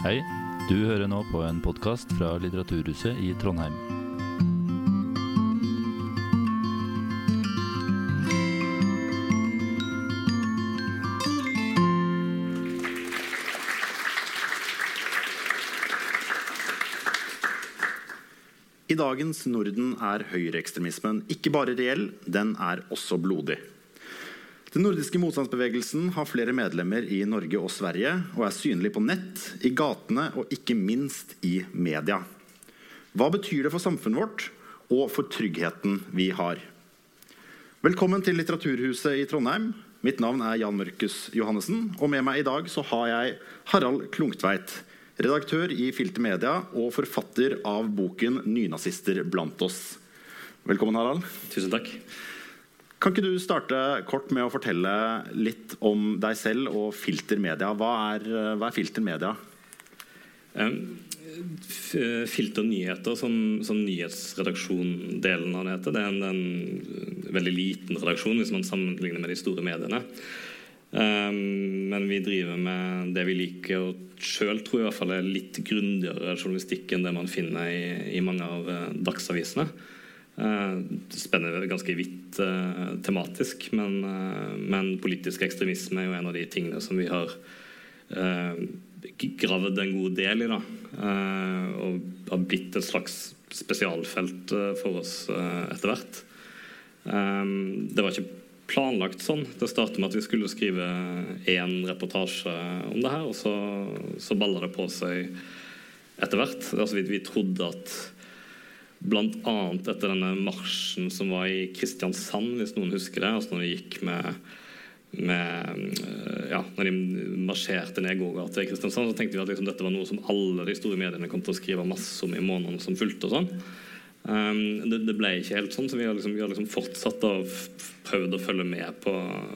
Hei, du hører nå på en podkast fra Litteraturhuset i Trondheim. I dagens Norden er høyreekstremismen ikke bare reell, den er også blodig. Den nordiske motstandsbevegelsen har flere medlemmer i Norge og Sverige og er synlig på nett, i gatene og ikke minst i media. Hva betyr det for samfunnet vårt og for tryggheten vi har? Velkommen til Litteraturhuset i Trondheim. Mitt navn er Jan Mørkus Johannessen, og med meg i dag så har jeg Harald Klungtveit, redaktør i Filte Media og forfatter av boken 'Nynazister blant oss'. Velkommen, Harald. Tusen takk. Kan ikke du starte kort med å fortelle litt om deg selv og Filter Media? Hva er, hva er Filter Media? Um, Filter nyheter, som, som nyhetsredaksjon-delen av det heter, det er en, en, veldig liten redaksjon hvis man sammenligner med de store mediene. Um, men vi driver med det vi liker, og sjøl tror jeg i hvert fall er litt grundigere journalistikk enn det man finner i, i mange av uh, dagsavisene. Det spenner ganske vidt uh, tematisk, men, men, politisk ekstremisme er jo en av de tingene som vi har gravd en god del i. Da, og har blitt et slags spesialfelt for oss etter hvert. Det var ikke planlagt sånn. Det startet med at vi skulle skrive én reportasje om det her, og så, så balla det på seg etter hvert. Altså, vi, vi trodde at bl.a. etter denne marsjen som var i Kristiansand, hvis noen husker det, altså når de gikk med, med ja, når de marsjerte ned gågata i Kristiansand, så tenkte vi at liksom, dette var noe som alle de store mediene kom til å skrive masse om i månedene som fulgte. og. Um, det, det, ble ikke helt sånn, så vi har liksom, vi har liksom fortsatt å prøvd å følge med på,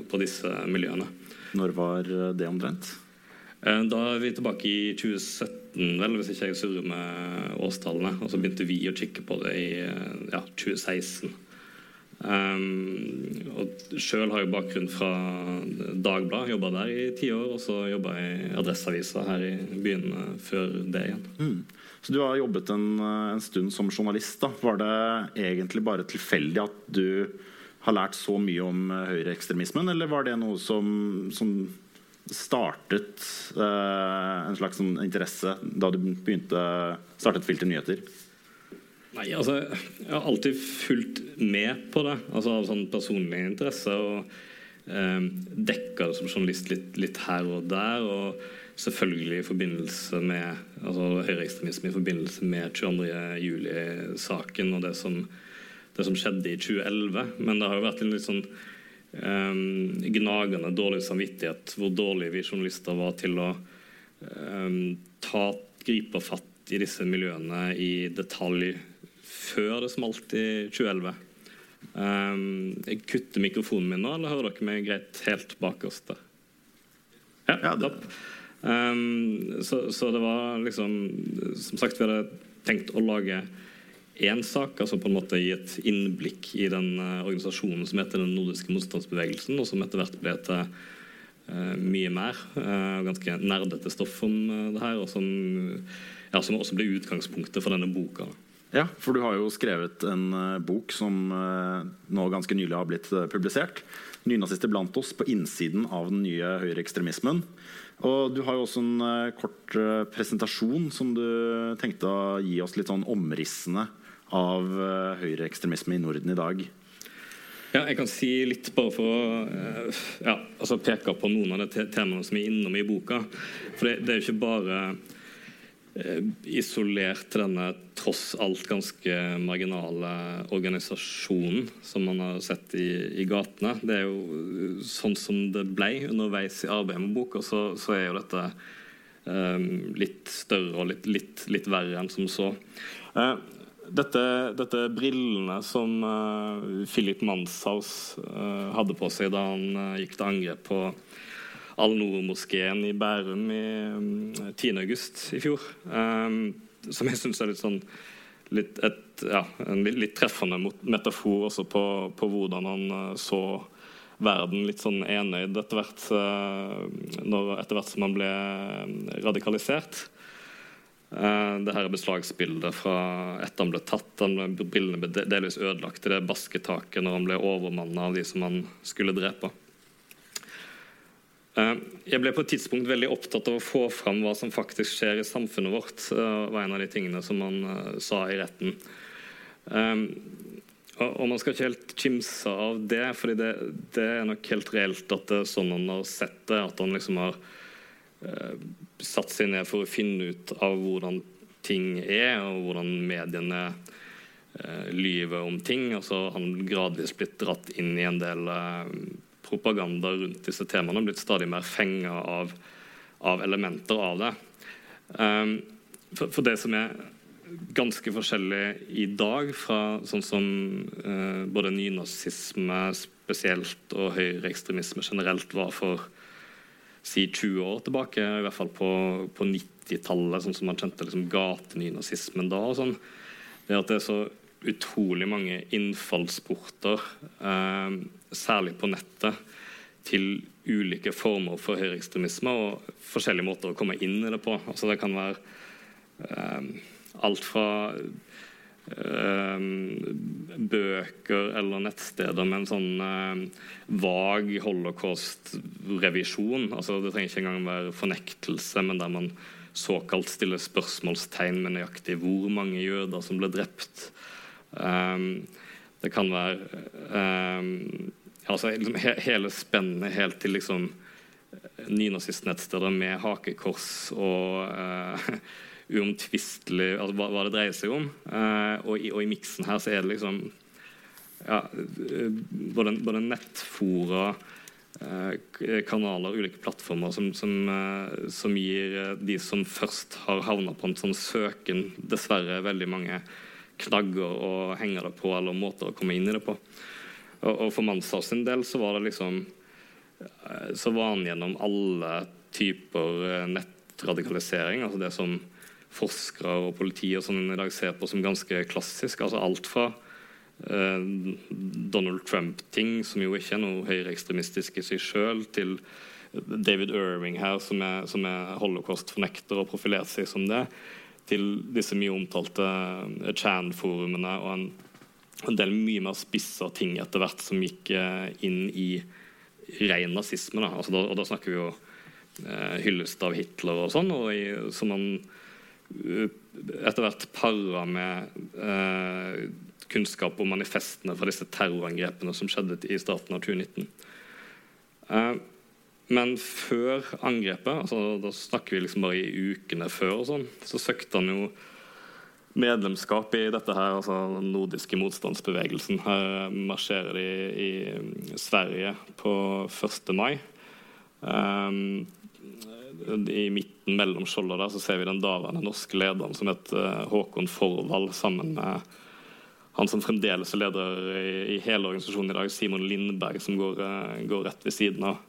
på, disse miljøene. Når var det omtrent? Uh, da er vi tilbake i 2017, vel, hvis ikke jeg surrer med årstallene. Og så begynte vi å kikke på det i ja, 2016. Um, og Sjøl har jeg bakgrunn fra Dagbladet, jobba der i ti år. Og så jobba i Adresseavisa her i byen før det igjen. Mm. Så du har jobbet en, en stund som journalist. Da. Var det egentlig bare tilfeldig at du har lært så mye om høyreekstremismen, eller var det noe som, som startet uh, en slags sånn interesse da du begynte startet Filter nyheter? Nei, altså, Jeg har alltid fulgt med på det, altså av sånn personlig interesse. Og eh, dekka det som journalist litt, litt her og der. og selvfølgelig i forbindelse med altså høyreekstremisme i forbindelse med 22.07-saken og det som, det som, skjedde i 2011. Men det har jo vært en litt sånn um, gnagende dårlig samvittighet hvor dårlige vi journalister var til å um, ta, gripe fatt i disse miljøene i detalj før det smalt i 2011. Um, jeg kutter mikrofonen min nå, eller hører dere meg greit helt bakerst der? Ja, ja det. Um, så, så, det var liksom Som sagt, vi hadde tenkt å lage én sak, altså på en måte gi et innblikk i den uh, organisasjonen som heter Den nordiske motstandsbevegelsen, og som etter hvert ble til uh, mye mer. Uh, ganske nerdete stoff om det her, og som, ja, som også ble utgangspunktet for denne boka. Ja, for du har jo skrevet en bok som nå ganske nylig har blitt publisert. 'Nynazister blant oss' på innsiden av den nye høyreekstremismen. Og du har jo også en kort presentasjon som du tenkte å gi oss litt sånn omrissende av uh, høyreekstremisme i Norden i dag. Ja, jeg kan si litt bare for å ja, altså peke på noen av de temaene som er innom i boka. For det, det er jo ikke bare Eh, isolert til denne tross alt ganske marginale organisasjonen som man har sett i, i, gatene. Det er jo eh, sånn som det ble underveis i arbeidet med boka, så, så er jo dette um, litt større og litt, litt, litt, verre enn som så. Uh, dette, dette brillene som uh, Philip Manshaus uh, hadde på seg da han gikk til angrep på Al-Noor-moskeen i Bærum i 10. Um, august i fjor. Um, som jeg syns er litt sånn litt, et, ja, en litt, treffende metafor også på, på hvordan han uh, så verden litt sånn enøyd etter hvert, uh, når, etter hvert som han ble um, radikalisert. Uh, det her er beslagsbildet fra etter han ble tatt. Han ble, brillene ble delvis ødelagt i det basketaket når han ble overmanna av de som han skulle drepe. Uh, jeg ble på et tidspunkt veldig opptatt av å få fram hva som faktisk skjer i samfunnet vårt. Uh, var en av de tingene som han sa i retten. og man skal ikke helt kimse av det, for det, det, er nok helt reelt at det er sånn han har sett det. At han liksom har Eh, satt seg ned for å finne ut av hvordan ting er, og hvordan mediene eh, lyver om ting. Og så har han gradvis blitt dratt inn i en del eh, propaganda rundt disse temaene. og Blitt stadig mer fenga av, av, elementer av det. Um, for, for, det som er ganske forskjellig i dag fra sånn som uh, både nynazisme spesielt og høyreekstremisme generelt var for si 20 år tilbake, i hvert fall på, på 90-tallet, sånn som man kjente liksom gatenynazismen da. og sånn, det at det er så utrolig mange innfallsporter, eh, særlig på nettet, til ulike former for høyreekstremisme og forskjellige måter å komme inn i det på. Altså Det kan være eh, alt fra bøker eller nettsteder med en sånn uh, vag holocaust-revisjon. Altså, det trenger ikke engang være fornektelse, men der man såkalt stiller spørsmålstegn med nøyaktig hvor mange jøder som ble drept. Um, det kan være altså, liksom, he hele spennet helt til liksom, nynazistnettsteder med hakekors og uomtvistelig altså, hva, hva, det dreier seg om. Uh, og i, og i miksen her så er det liksom ja, eh, både, både nettfora, eh, kanaler, ulike plattformer som, som, som, gir de som først har havna på en sånn søken, dessverre veldig mange knagger å henge det på, eller måter å komme inn i det på. Og, og for Manshaus sin del så var det liksom Så var han gjennom alle typer nettradikalisering, altså det som forskere og politi og sånn i dag ser på som ganske klassisk. altså Alt fra eh, Donald Trump-ting, som jo ikke er noe høyreekstremistisk i seg sjøl, til David Irving her, som er, som er holocaust-fornekter og profilert seg som det, til disse mye omtalte eh, Chan-forumene og en, en, del mye mer spissa ting etter hvert som gikk eh, inn i ren nazisme. Da. Altså, da, og da snakker vi jo eh, hyllest av Hitler og sånn, og i, som man etter hvert para med eh, kunnskap om manifestene fra disse terrorangrepene som skjedde i starten av 2019. Eh, men før angrepet, altså da snakker vi liksom bare i ukene før, og sånn, så søkte han jo medlemskap i dette her, altså den nordiske motstandsbevegelsen. Her marsjerer de i Sverige på 1. mai. Um, i midten mellom skjolda der så ser vi den daværende norske lederen som het eh, Håkon Forvald, sammen med han som fremdeles er leder i, i hele organisasjonen i dag, Simon Lindberg, som går, eh, går rett ved siden av.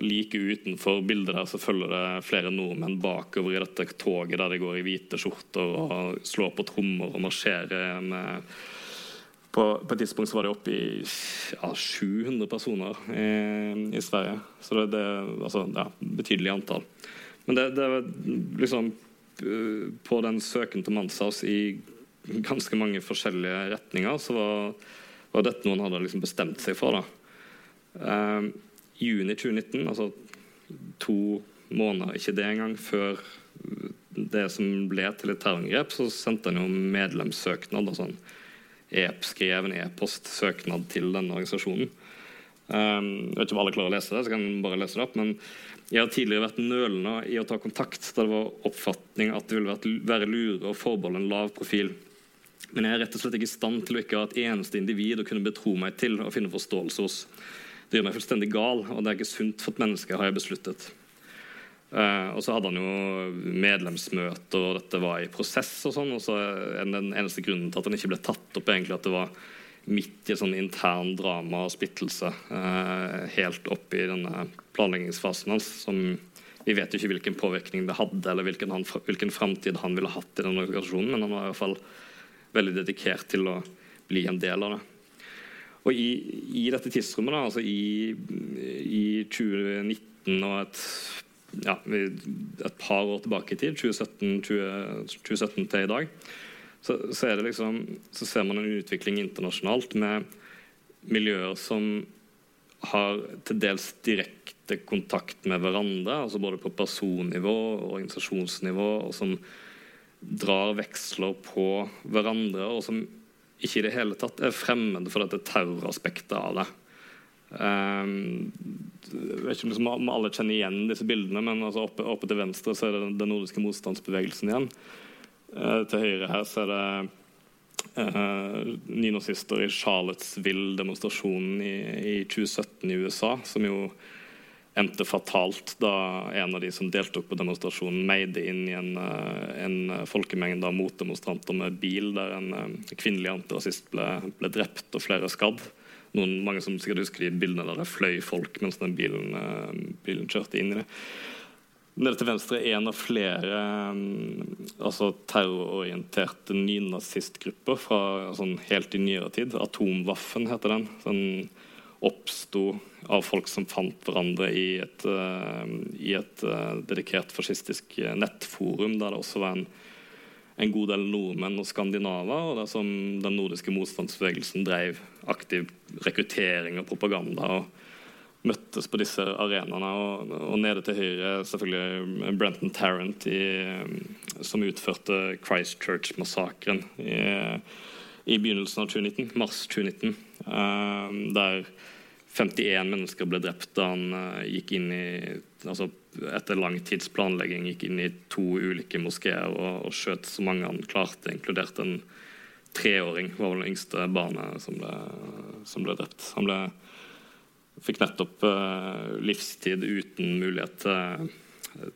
Like utenfor bildet der så følger det flere nordmenn bakover i dette toget der de går i hvite skjorter og slår på trommer og marsjerer med på, på, et tidspunkt så var det oppe i ja, 700 personer i, i, Sverige. Så det, det altså, ja, betydelig antall. Men det, det var liksom eh, På den søken til Manshaus i ganske mange forskjellige retninger, så var, var dette noe han hadde liksom bestemt seg for. da. I juni 2019, altså to måneder, ikke det engang, før det som ble til et terrorangrep, så sendte han jo medlemssøknad. og sånn e skrev en e-postsøknad til denne organisasjonen. Um, jeg vet ikke om alle klarer å lese det, så kan jeg bare lese det opp, men jeg har tidligere vært nølende i å ta kontakt da det var oppfatning at det ville være lure å forbeholde en lav profil. Men jeg er rett og slett ikke i stand til å ikke ha et eneste individ å kunne betro meg til og finne forståelse hos. Det gjør meg fullstendig gal, og det er ikke sunt for et menneske, har jeg besluttet. Uh, og så hadde han jo medlemsmøter, og dette var i prosess. og sånn, og så er Den eneste grunnen til at han ikke ble tatt opp, egentlig at det var midt i sånn intern drama og splittelse uh, helt opp i denne planleggingsfasen hans. som Vi vet jo ikke hvilken påvirkning det hadde, eller hvilken, han, hvilken framtid han ville hatt i den organisasjonen, men han var i hvert fall veldig dedikert til å bli en del av det. Og i, i dette tidsrommet, da, altså i, i 2019 og et ja, et par år tilbake i tid, 2017, 20, 2017 til i dag, så, så, liksom, så, ser man en utvikling internasjonalt med miljøer som har til dels direkte kontakt med hverandre, altså både på personnivå og organisasjonsnivå, og som drar veksler på hverandre, og som ikke i det hele tatt er fremmede for dette terroraspektet av det. Um, jeg vet ikke om alle kjenner igjen disse bildene, men altså oppe, oppe, til venstre så er det den nordiske motstandsbevegelsen igjen. Eh, til høyre her så er det eh, nynazister i Charlottesville-demonstrasjonen i, i, 2017 i USA, som jo endte fatalt da en av de som deltok på demonstrasjonen, meide inn i en, uh, en folkemengde av motdemonstranter med bil, der en kvinnelig antirasist ble, ble drept og flere skadd noen, mange som sikkert husker de bildene der det fløy folk mens den bilen, uh, bilen kjørte inn i det. Nede til venstre er en av flere um, altså terrororienterte nynazistgrupper fra sånn helt i nyere tid. Atomvaffen heter den. Den oppsto av folk som fant hverandre i et, uh, i et dedikert fascistisk nettforum, der det også var en en god del nordmenn og skandinaver. og det som Den nordiske motstandsbevegelsen drev aktiv rekruttering og propaganda. og møttes på disse arenaene. Og, og, nede til høyre selvfølgelig Brenton Tarrant i, som utførte Christchurch-massakren i, i, begynnelsen av 2019, mars 2019. Uh, eh, der 51 mennesker ble drept da han uh, gikk inn i altså etter lang tids planlegging gikk inn i to ulike moskeer og, og skjøt så mange han klarte, inkludert en treåring. var vel det yngste barnet som ble, som ble drept. Han ble, fikk nettopp uh, livstid uten mulighet til,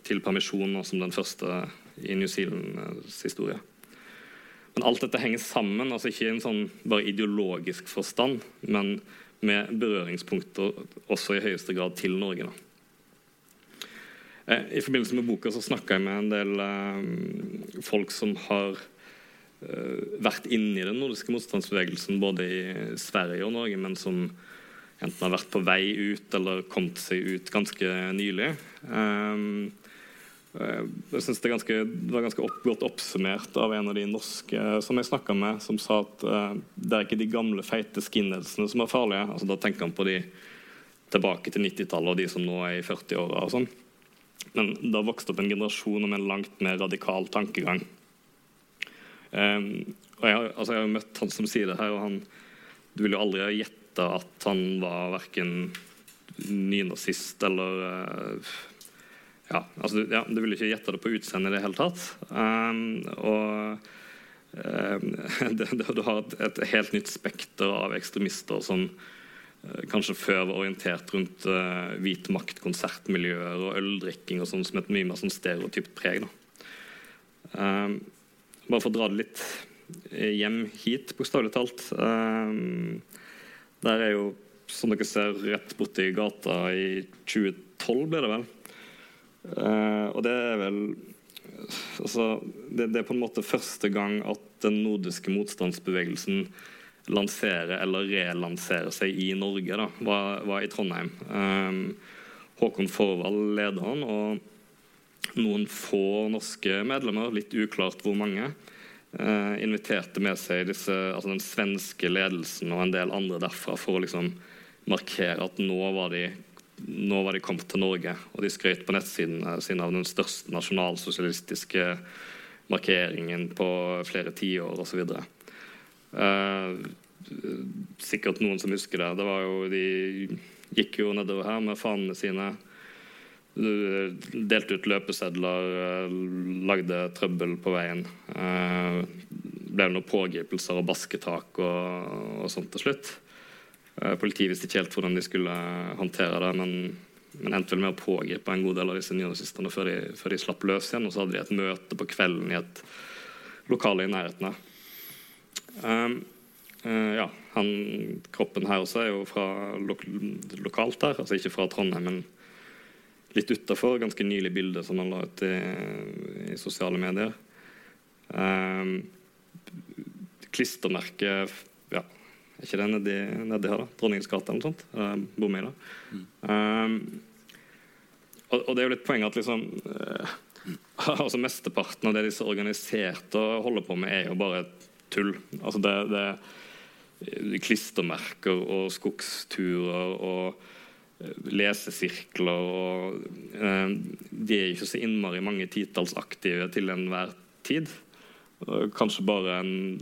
til permisjon, som den første i New Zealands historie. Men alt dette henger sammen, altså ikke i en sånn bare ideologisk forstand, men med berøringspunkter også i høyeste grad til Norge. da. Eh, I forbindelse med boka så snakka jeg med en del eh, folk som har eh, vært inne i den nordiske motstandsbevegelsen både i Sverige og Norge, men som enten har vært på vei ut eller kommet seg ut ganske nylig. Jeg synes det, ganske, det, var ganske opp, godt oppsummert av en av de norske som jeg snakka med, som sa at det er ikke de gamle, feite skinheadsene som er farlige. Altså, da tenker han på de tilbake til 90-tallet og de som nå er i 40-åra. og sånn. Men det har vokst opp en generasjon med en langt mer radikal tankegang. Um, og jeg, altså jeg, har møtt han som sier det her, og han, du vil jo aldri ha gjetta at han var verken nynazist eller uh, ja, altså, ja, Du vil ikke gjette det på utseendet i det hele tatt. Um, og um, det, det, du har et, et, helt nytt spekter av ekstremister som kanskje før var orientert rundt uh, hvit makt-konsertmiljøer og øldrikking og sånn som et mye mer sånn stereotypt preg. Um, bare for å dra det litt hjem hit, bokstavelig talt. Um, der er jo, som dere ser, rett borti gata i 2012, ble det vel. Uh, og det er vel altså, det, det, er på en måte første gang at den nordiske motstandsbevegelsen lansere eller relansere seg i Norge, da, var, var i Trondheim. Um, Håkon Forvald leder han, og noen få norske medlemmer, litt uklart hvor mange, uh, inviterte med seg disse, altså den svenske ledelsen og en del andre derfra for å liksom markere at nå var de nå var de kommet til Norge, og de skrøt på nettsidene sine av den største nasjonalsosialistiske markeringen på flere tiår osv. Uh, sikkert noen som husker det. det var jo, de gikk jo nedover her med fanene sine. Delte ut løpesedler, uh, lagde trøbbel på veien. Det ble noen pågripelser og basketak og, og sånt til slutt. Politiet visste ikke helt hvordan de skulle håndtere det, men, men endte vel med å pågripe en god del av disse nynazistene før, før, de slapp løs igjen. Og så hadde de et møte på kvelden i et lokale i nærheten. Um, uh, ja, han, kroppen her også er jo fra lo lokalt her, altså ikke fra Trondheim, men litt utafor. Ganske nylig bilde som han la ut i, i sosiale medier. Um, klistremerke ja, Er ikke det nedi, nedi her, da? Dronningens gate eller noe sånt? Uh, Bor vi da? Mm. Um, og, og, det er jo litt poenget at liksom uh, altså Mesteparten av det disse organiserte holder på med, er jo bare tull. Altså det, det klistremerker og skogsturer og eh, lesesirkler og eh, De er ikke så innmari mange titalls aktive til enhver tid. Kanskje bare en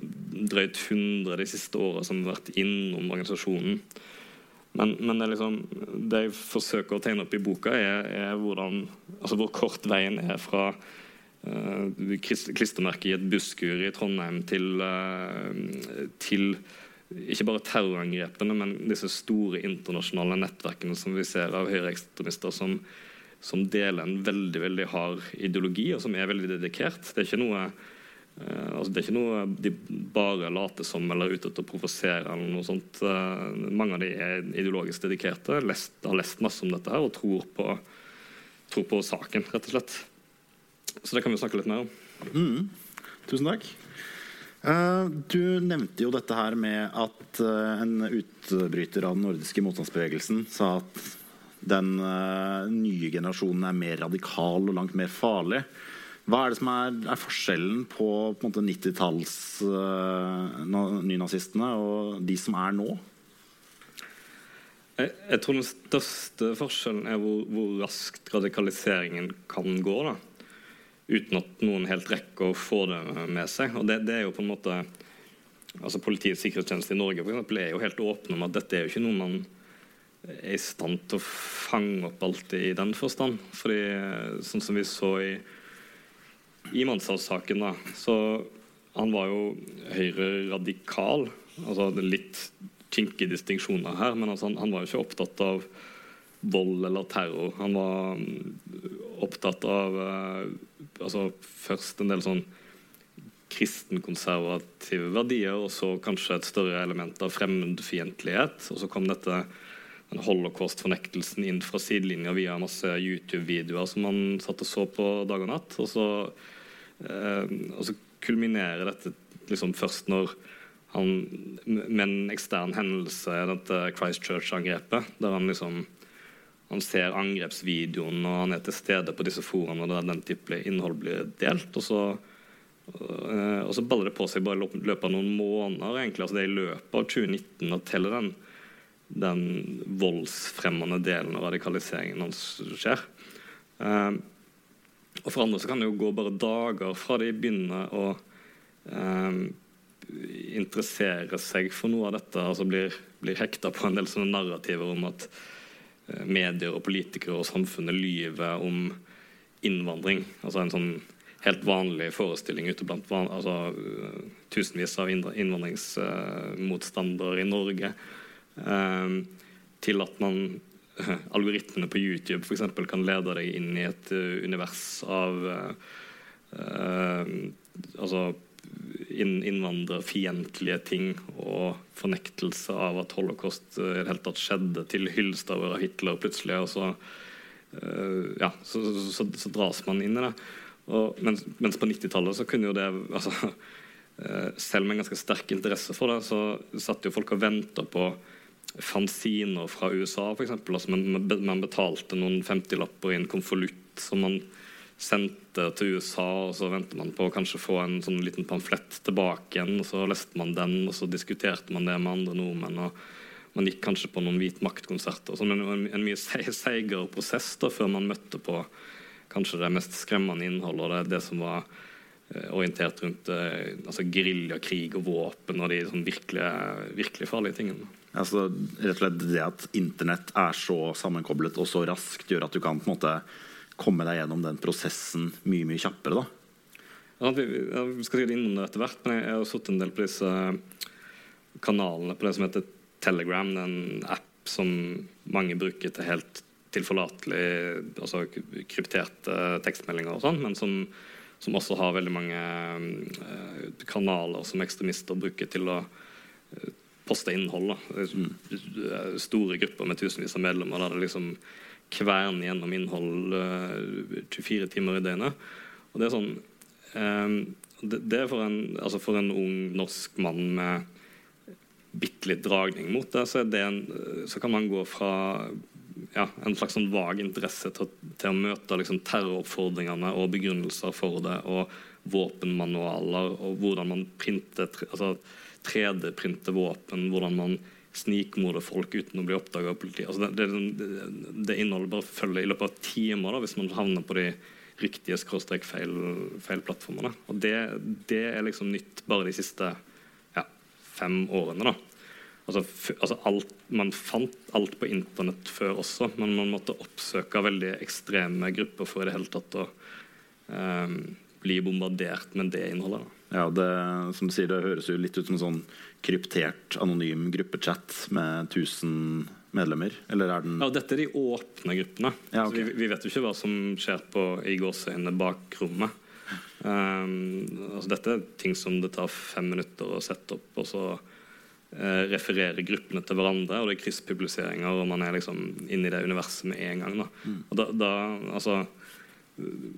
drøyt hundre de siste åra som har vært innom organisasjonen. Men, men det, liksom, det, jeg forsøker å tegne opp i boka, er, er hvordan, altså hvor kort veien er fra klistremerket i et busskur i Trondheim til, uh, til ikke bare terrorangrepene, men disse store internasjonale nettverkene som vi ser av høyreekstremister som, som deler en veldig veldig hard ideologi, og som er veldig dedikert. Det er ikke noe, uh, altså er ikke noe de bare later som eller er ute til å provosere. eller noe sånt. Mange av de er ideologisk dedikerte, lest, har lest masse om dette her og tror på, tror på saken, rett og slett. Så det kan vi snakke litt mer om. Mm. Tusen takk. Uh, du nevnte jo dette her med at uh, en utbryter av den nordiske motstandsbevegelsen sa at den uh, nye generasjonen er mer radikal og langt mer farlig. Hva er det som er, er forskjellen på, på 90-talls uh, nynazistene og de som er nå? Jeg, jeg, tror den største forskjellen er hvor, hvor raskt radikaliseringen kan gå. da uten at noen helt rekker å få det med seg. Og det, det er jo på en måte altså Politiets sikkerhetstjeneste i Norge for eksempel, er jo helt åpne om at dette er jo ikke noe man er i stand til å fange opp alltid i den forstand. Fordi sånn som vi så i, i Manshaus-saken, da, så han var jo høyre-radikal. Altså litt kinkige distinksjoner her, men altså, han, han var jo ikke opptatt av vold eller terror. Han var opptatt av uh, altså først en del sånn kristenkonservative verdier, og så kanskje et større element av fremmedfiendtlighet. Og så kom dette den holocaust-fornektelsen inn fra sidelinja via masse YouTube-videoer som man satt og så på dag og natt. Og så, eh, og så kulminerer dette liksom først når han med en ekstern hendelse, dette Christchurch-angrepet, der han liksom han ser angrepsvideoen og han er til stede på disse foraene der den type innhold blir delt. Og så, øh, og så baller det på seg bare i løpet av noen måneder. egentlig, altså Det er i løpet av 2019 at hele den, den voldsfremmende delen av radikaliseringen hans skjer. Uh, og for andre så kan det jo gå bare dager fra de begynner å uh, interessere seg for noe av dette, altså blir, blir hekta på en del sånne narrativer om at Eh, medier og politikere og samfunnet lyver om innvandring. Altså en sånn helt vanlig forestilling ute blant van altså, uh, tusenvis av innvandringsmotstandere uh, i Norge. Uh, til at man algoritmene på YouTube eksempel, kan lede deg inn i et univers av altså innvandrerfiendtlige ting og fornektelse av at holocaust i det hele tatt skjedde, til hyllest av Hitler plutselig. og så, uh, ja, så, så, så, dras man inn i det. Og, mens, mens, på 90-tallet så kunne jo det altså, uh, Selv med en ganske sterk interesse for det, så satt jo folk og venta på fanziner fra USA, f.eks. Altså, man, man betalte noen 50-lapper i en konvolutt som man sendte til USA, og så ventet man på å kanskje få en sånn liten pamflett tilbake igjen. og Så leste man den, og så diskuterte man det med andre nordmenn. og Man gikk kanskje på noen Hvit makt-konserter. Så en, en mye seigere prosess da, før man møtte på kanskje det mest skremmende innholdet, og det, det som var eh, orientert rundt eh, altså geriljakrig og våpen og de sånn virkelig, virkelig farlige tingene. Altså, rett og slett Det at internett er så sammenkoblet og så raskt, gjør at du kan på en måte komme deg gjennom den prosessen mye mye kjappere. da. Ja, vi, vi skal sikkert innom det etter hvert, men jeg har sittet en del på disse kanalene på det som heter Telegram. en app som mange bruker til helt tilforlatelig altså krypterte tekstmeldinger og sånn, men som, som, også har veldig mange uh, kanaler som ekstremister bruker til å uh, poste innhold. Da. Mm. Store grupper med tusenvis av medlemmer der det liksom kverne gjennom innhold 24 eh, timer i døgnet. Og det er sånn det, det, er for en, altså for en ung norsk mann med bitte litt dragning mot det, så, det en, så, kan man gå fra ja, en slags sånn vag interesse til, til å møte liksom, terroroppfordringene og begrunnelser for det, og våpenmanualer, og hvordan man printer, altså 3D-printer våpen, hvordan man snikmorder folk uten å bli oppdaga av politiet. Altså det, det, det, innholdet bare følger i løpet av timer da, hvis man havner på de riktige skråstrek feil, feil plattformene. Og det, det, er liksom nytt bare de siste ja, fem årene. da. Altså, altså alt, man fant alt på internett før også, men man måtte oppsøke veldig ekstreme grupper for i det hele tatt å um, bli bombardert med det innholdet. Da. Ja, det, som du sier, det høres jo litt ut som en sånn kryptert, anonym gruppechat med 1000 medlemmer? Eller er den Ja, dette er de åpne gruppene. Ja, okay. vi, vi, vet jo ikke hva som skjer på i gåseøynene bakrommet. Um, altså dette er ting som det tar fem minutter å sette opp, og så uh, refererer gruppene til hverandre, og det er krysspubliseringer, og man er liksom inne i det universet med en gang. Da. Mm. Og da, da altså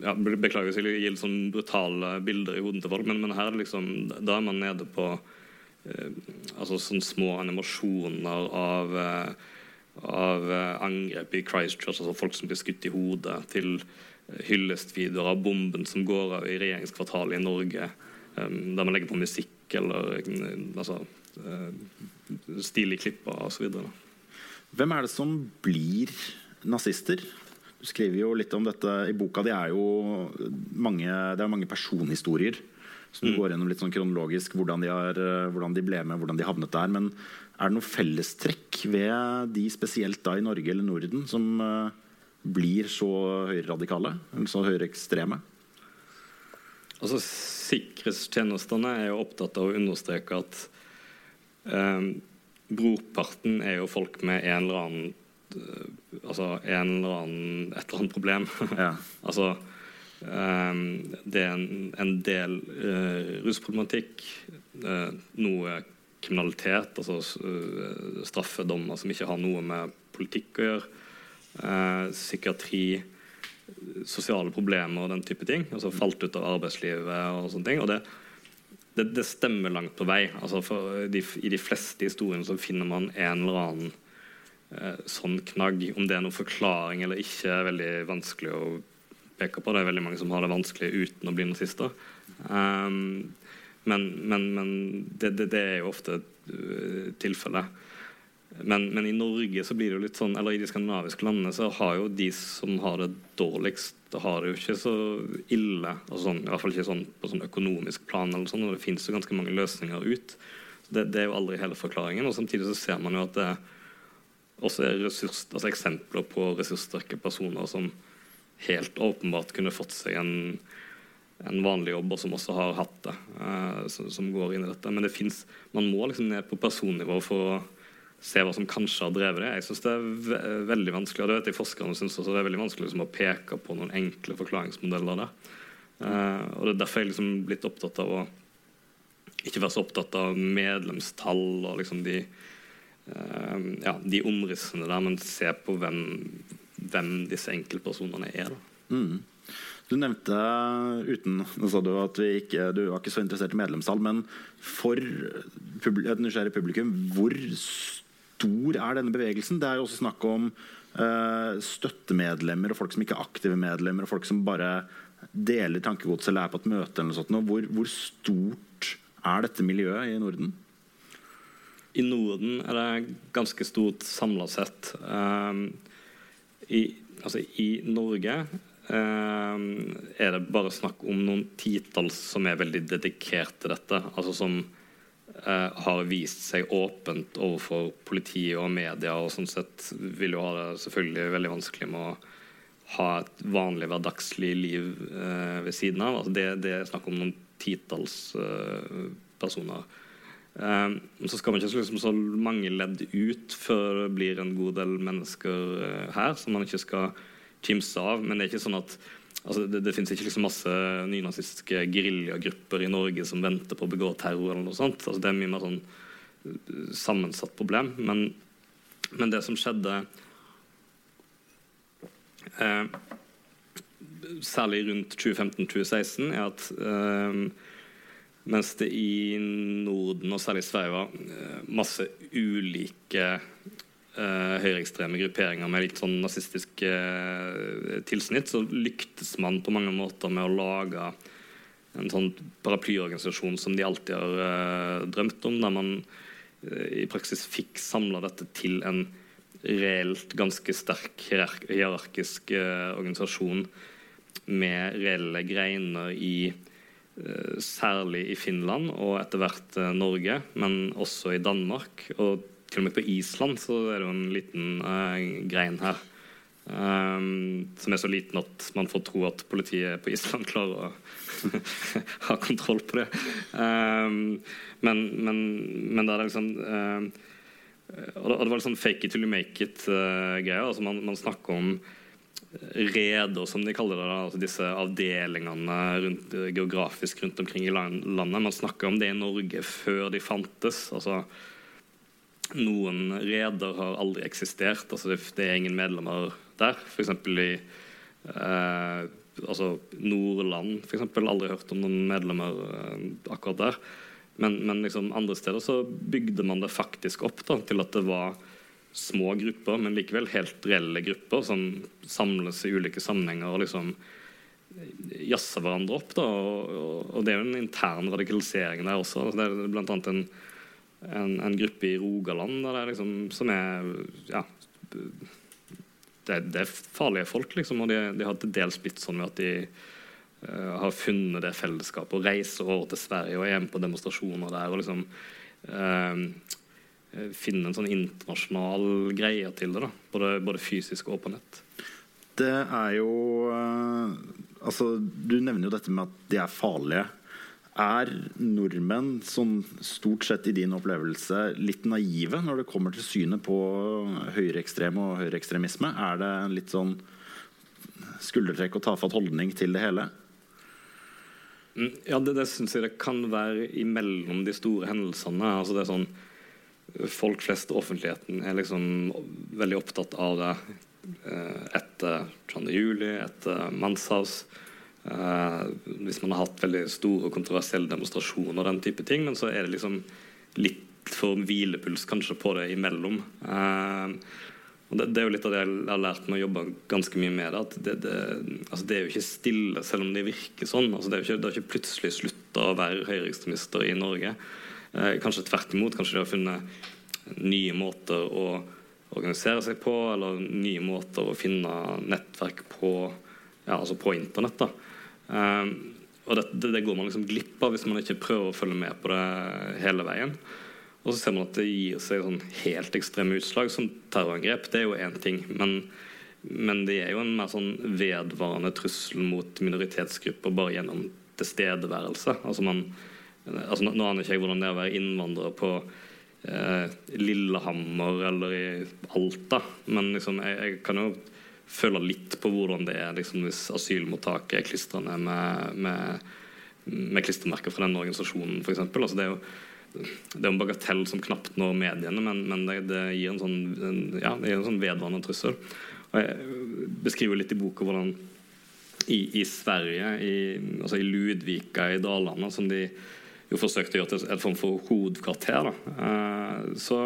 ja, Beklager hvis jeg gir sånn brutale bilder i hodet til folk, men, men, her er liksom, da er man nede på eh, altså sånne små animasjoner av, eh, av eh, angrep i Christchurch, altså folk som blir skutt i hodet, til eh, hyllestvideoer av bomben som går av i regjeringskvartalet i Norge, eh, der man legger på musikk eller eh, altså, stilige klipper osv. Hvem er det som blir nazister? Du skriver jo litt om dette i boka. Det er jo mange, det er mange personhistorier som mm. går gjennom litt sånn kronologisk hvordan de, har, hvordan de, ble med, hvordan de havnet der. Men er det noe fellestrekk ved de, spesielt da i Norge eller Norden, som uh, blir så høyreradikale? Eller så høyreekstreme? Altså, Sikkerhetstjenestene er jo opptatt av å understreke at um, brorparten er jo folk med en eller annen Eh, altså en eller annen, et eller annet problem. Ja. altså um, det er en, en del uh, rusproblematikk, uh, noe kriminalitet, altså uh, straffedommer som ikke har noe med politikk å gjøre, psykiatri, sosiale problemer og den type ting. altså Falt ut av arbeidslivet og sånne ting. og det det, det, stemmer langt på vei. Altså de, I de fleste historiene så finner man en eller annen Eh, sånn knagg. Om det er noen forklaring eller ikke, er veldig vanskelig å peke på. Det er veldig mange som har det vanskelig uten å bli nazister. Um, men, men, men det, det, det, er jo ofte uh, tilfellet. Men, men, i Norge så blir det jo litt sånn, eller i de skandinaviske landene så har jo de som har det dårligst, det har det jo ikke så ille. Altså sånn, I hvert fall ikke sånn på sånn økonomisk plan. eller sånn, og Det finnes jo ganske mange løsninger ut. Det, det, er jo aldri hele forklaringen. og Samtidig så ser man jo at det, også ressurs, altså eksempler på ressurssterke personer som helt åpenbart kunne fått seg en, en vanlig jobb, og som også har hatt det, uh, som, som, går inn i dette. Men det finnes, man må liksom ned på personnivå for å se hva som kanskje har drevet det. Jeg syns det er ve veldig vanskelig, og det vet jeg forskerne synes også, det er veldig vanskelig liksom, å peke på noen enkle forklaringsmodeller der. Uh, og det er derfor jeg liksom blitt opptatt av å ikke være så opptatt av medlemstall og liksom de Eh, ja, de omrissene der, men se på hvem, hvem disse enkeltpersonene er. Mm. Du nevnte uten du at ikke, du var ikke så interessert i medlemstall, men for et nysgjerrig publikum, hvor stor er denne bevegelsen? Det er jo også snakk om uh, støttemedlemmer og folk som ikke er aktive medlemmer, og folk som bare deler tankegods eller er på et møte. eller noe sånt. Hvor, hvor stort er dette miljøet i Norden? I Norden er det ganske stort samla sett. Um, i, altså, I Norge um, er det bare snakk om noen titalls som er veldig dedikert til dette. Altså som uh, har vist seg åpent overfor politiet og media, og sånn sett vil jo ha det selvfølgelig veldig vanskelig med å ha et vanlig hverdagslig liv uh, ved siden av. Altså det, det, er snakk om noen titalls uh, personer. Um, så skal man ikke liksom så mange ledd ut før det blir en god del mennesker uh, her som man ikke skal kimse av. Men det er ikke sånn at altså, det, det finnes ikke liksom masse nynazistiske geriljagrupper i Norge som venter på å begå terror. eller noe sånt. Altså, det er mye mer sånn uh, sammensatt problem. Men, men det som skjedde uh, særlig rundt 2015-2016, er at mens det i Norden, og særlig Sverige, var eh, masse ulike uh, høyreekstreme grupperinger med litt sånn nazistisk uh, tilsnitt, så lyktes man på mange måter med å lage en sånn paraplyorganisasjon som de alltid har uh, drømt om, der man uh, i praksis fikk samla dette til en reelt ganske sterk hierarkisk organisasjon med reelle greiner i Særlig i Finland og etter hvert eh, Norge, men også i Danmark. Og til og med på Island så er det jo en liten uh, grein her. Um, som er så liten at man får tro at politiet på Island klarer å ha kontroll på det. Um, men, men, men det er liksom uh, og det, var liksom fake it till you make it-greier. Uh, altså man, man, snakker om reder, som de kaller det. Altså disse avdelingene rundt, geografisk rundt omkring i landet. Man snakker om det i Norge før de fantes. altså noen reder har aldri eksistert. altså det er ingen medlemmer der. F.eks. i eh, altså Nordland. For eksempel, aldri hørt om noen medlemmer eh, akkurat der. Men, men liksom andre steder så bygde man det faktisk opp da, til at det var små grupper, men likevel helt reelle grupper som samles i ulike sammenhenger og liksom jazzer hverandre opp. Da, og, og, det er jo en intern radikalisering der også. Det er annet en en, en, gruppe i Rogaland er liksom, som er ja, det, det, er farlige folk, liksom. Og de, de har til dels blitt sånn at de uh, har funnet det fellesskapet og reiser over til Sverige og er med på demonstrasjoner der. og liksom uh, finne en sånn internasjonal greie til det. da, Både, både fysisk og på nett. Det er jo uh, Altså, du nevner jo dette med at de er farlige. Er nordmenn sånn stort sett i din opplevelse litt naive når det kommer til synet på høyreekstrem og høyreekstremisme? Er det en litt sånn skuldertrekk og tafatt holdning til det hele? Mm, ja, det, det syns jeg det kan være imellom de store hendelsene. Altså det er sånn Folk flest og offentligheten er liksom veldig opptatt av det eh, etter 22. juli, etter Manshaus. Uh, hvis man har hatt veldig store kontroversielle demonstrasjoner og den type ting, men så er det liksom litt for hvilepuls kanskje på det imellom. Uh, og det, er jo litt av det jeg har lært meg å jobbe ganske mye med det. at Det, det, altså det er jo ikke stille, selv om det virker sånn. Altså det, er ikke, det har ikke plutselig slutta å være høyreekstremister i Norge. Uh, kanskje tvert imot. Kanskje de har funnet nye måter å organisere seg på, eller nye måter å finne nettverk på, ja, altså på internett. da. Um, og det, det, det, går man liksom glipp av hvis man ikke prøver å følge med på det hele veien. Og så ser man at det gir seg sånn helt ekstreme utslag, som terrorangrep. Det er jo én ting. Men, men, det er jo en mer sånn vedvarende trussel mot minoritetsgrupper bare gjennom tilstedeværelse. Altså man, altså nå aner ikke jeg hvordan det er å være innvandrer på eh, Lillehammer eller i Alta, men liksom jeg, jeg kan jo føle litt på hvordan det er liksom, hvis asylmottaket er klistra ned med, med, med, klistremerker fra den organisasjonen, f.eks. Altså, det er jo en bagatell som knapt når mediene, men, men det, det, gir en sånn, en, ja, det gir en sånn vedvarende trussel. Og jeg beskriver litt i boka hvordan i, i Sverige, i, altså i Ludvika i Dalarna, som de jo forsøkte å gjøre til et form for hovedkvarter, eh, så,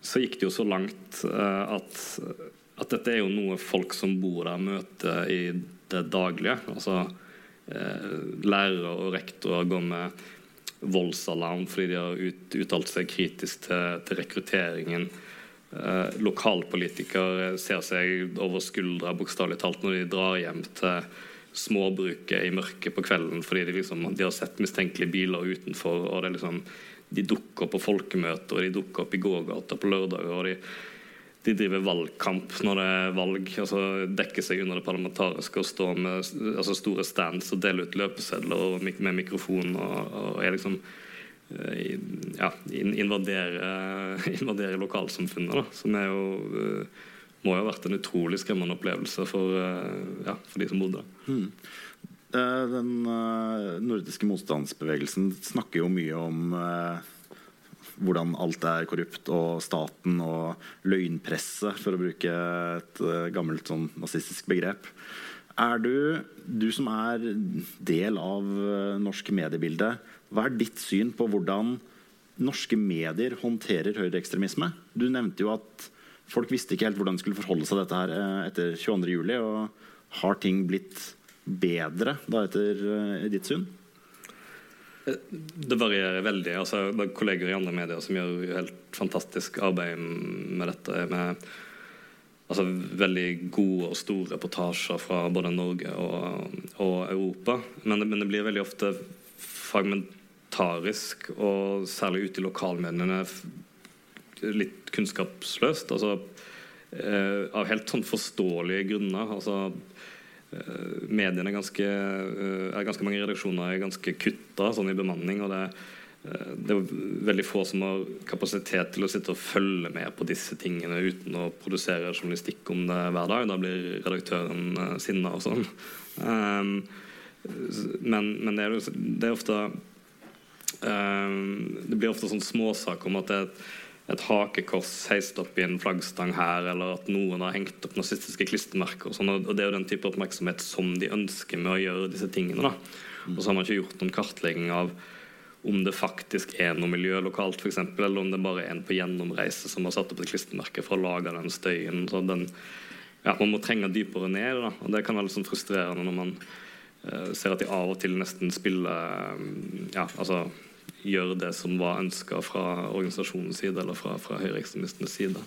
så gikk det jo så langt eh, at at dette er jo noe folk som bor der, møter i det daglige. Altså eh, lærere og rektorer går med voldsalarm fordi de har ut, uttalt seg kritisk til, til rekrutteringen. Eh, lokalpolitikere ser seg over skuldra bokstavelig talt når de drar hjem til småbruket i mørket på kvelden fordi de, liksom, de har sett mistenkelige biler utenfor. og det liksom, De dukker opp på folkemøter og de dukker opp i gågata på lørdager. og de de driver valgkamp når det er valg. altså Dekker seg under det parlamentariske og står med altså, store stands og deler ut løpesedler med mikrofon og, og er liksom eh, ja, invadere, invadere lokalsamfunnet, da, som er jo eh, må jo ha vært en utrolig skremmende opplevelse for, eh, ja, for de som bodde der. Mm. Den nordiske motstandsbevegelsen snakker jo mye om hvordan alt er korrupt, og staten og løgnpresse, for å bruke et gammelt sånn nazistisk begrep. Er du, du som er del av norsk mediebilde, hva er ditt syn på hvordan norske medier håndterer høyreekstremisme. Du nevnte jo at folk visste ikke helt hvordan de skulle forholde seg til dette her etter etter 22.07. Og har ting blitt bedre da etter eh, ditt syn? Det varierer veldig. altså det er Kolleger i andre medier som gjør helt fantastisk arbeid med dette. med altså, veldig gode og store reportasjer fra både Norge og, og Europa. Men, men, det blir veldig ofte fragmentarisk, og særlig ute i lokalmediene litt kunnskapsløst. altså eh, Av helt sånn forståelige grunner. altså Eh, mediene er ganske, eh, er ganske mange redaksjoner er ganske kutta sånn i bemanning. og det, det er veldig få som har kapasitet til å sitte og følge med på disse tingene uten å produsere journalistikk om det hver dag. Da blir redaktøren sinna og sånn. Um, men, men det, er, det, er, ofte um, Det blir ofte sånn småsak om at det er et hakekors heist opp i en flaggstang her, eller at noen har hengt opp nazistiske klistremerker. Og, sånn, og Det er jo den type oppmerksomhet som de ønsker med å gjøre disse tingene. da. Og så har man ikke gjort noen kartlegging av om det faktisk er noe miljø lokalt, eksempel, eller om det bare er en på gjennomreise som har satt opp et klistremerke for å lage den støyen. så den, ja, Man må trenge dypere ned. da, og Det kan være litt sånn frustrerende når man uh, ser at de av og til nesten spiller um, ja, altså gjør det som var ønska fra organisasjonens side eller fra, fra høyreekstremistenes side.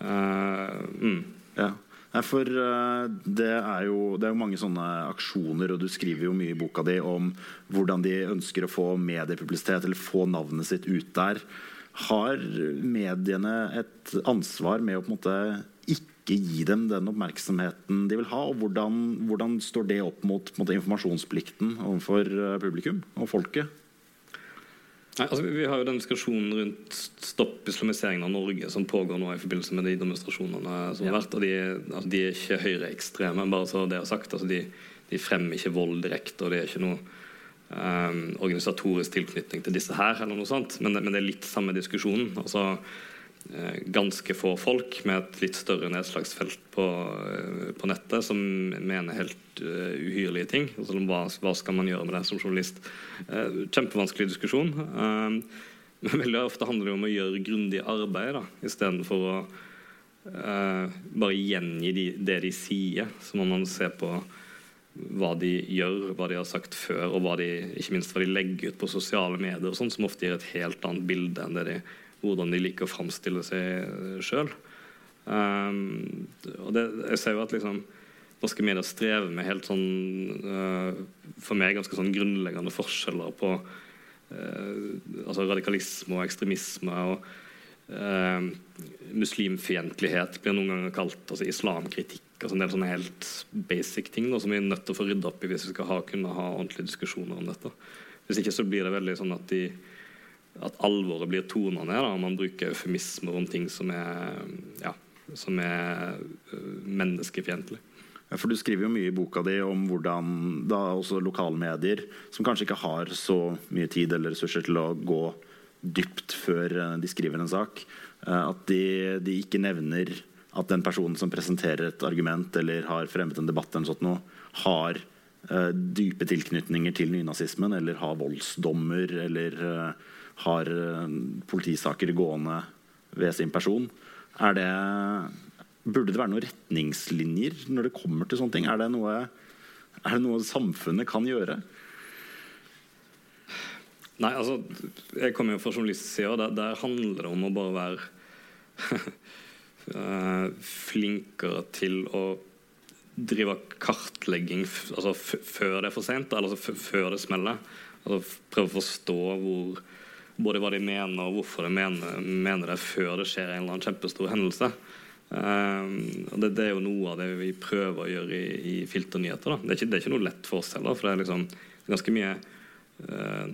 Uh, mm. Ja. Nei, for uh, det, er jo, det er jo mange sånne aksjoner, og du skriver jo mye i boka di om hvordan de ønsker å få mediepublisitet eller få navnet sitt ut der. Har mediene et ansvar med å på en måte ikke gi dem den oppmerksomheten de vil ha? Og hvordan, hvordan står det opp mot måte, informasjonsplikten overfor eh, publikum og folket? Nei, altså, vi har jo den diskusjonen rundt stopp islamiseringen av Norge som pågår nå i forbindelse med de demonstrasjonene som har vært. og De, altså, de er ikke høyreekstreme, bare så det er sagt. Altså, de, de, fremmer ikke vold direkte, og det er ikke noe um, organisatorisk tilknytning til disse her. eller noe sånt, Men, men det er litt samme diskusjonen. altså ganske få folk med et litt større nedslagsfelt på, eh, på nettet som mener helt uh, uhyrlige ting. Altså, hva, hva, skal man gjøre med det som journalist? Kjempevanskelig diskusjon. Men veldig ofte handler det om å gjøre grundig arbeid istedenfor å bare gjengi de, det de sier. Så må man se på hva de gjør, hva de har sagt før, og de, ikke minst hva de legger ut på sosiale medier, og sånt, som ofte gir et helt annet bilde enn det de hvordan de liker å framstille seg sjøl. Um, det, jeg ser jo at liksom, norske medier strever med helt sånn uh, For meg ganske sånn grunnleggende forskjeller på uh, altså radikalisme og ekstremisme. og uh, Muslimfiendtlighet blir noen ganger kalt altså islamkritikk. altså En del sånne helt basic ting da, som vi er nødt til å få rydde opp i hvis vi skal ha, kunne ha ordentlige diskusjoner om dette. Hvis ikke så blir det veldig sånn at de at alvoret blir tona ned. Da, man bruker eufemismer om ting som er, ja, som er uh, menneskefiendtlig. For Du skriver jo mye i boka di om hvordan da også lokalmedier, som kanskje ikke har så mye tid eller ressurser til å gå dypt før uh, de skriver en sak, uh, at de, de, ikke nevner at den personen som presenterer et argument eller har fremmet en debatt, eller sånt noe, har dype tilknytninger til nynazismen eller har voldsdommer eller har eh, politisaker gående ved sin person. Er det, burde det være noen retningslinjer når det kommer til sånne ting? Er det noe, er det noe samfunnet kan gjøre? Nei, altså, Jeg kommer jo fra journalistsida, der, der handler det om å bare være eh, flinkere til å drive kartlegging altså før det er for sent, altså før det smeller. Altså Prøve å forstå hvor både hva de mener og hvorfor de mener, mener det før det skjer en eller annen kjempestor hendelse. Um, og det, det, er jo noe av det vi prøver å gjøre i, i filternyheter. Det er, ikke, det, er ikke, noe lett for oss heller, for det er liksom ganske mye uh,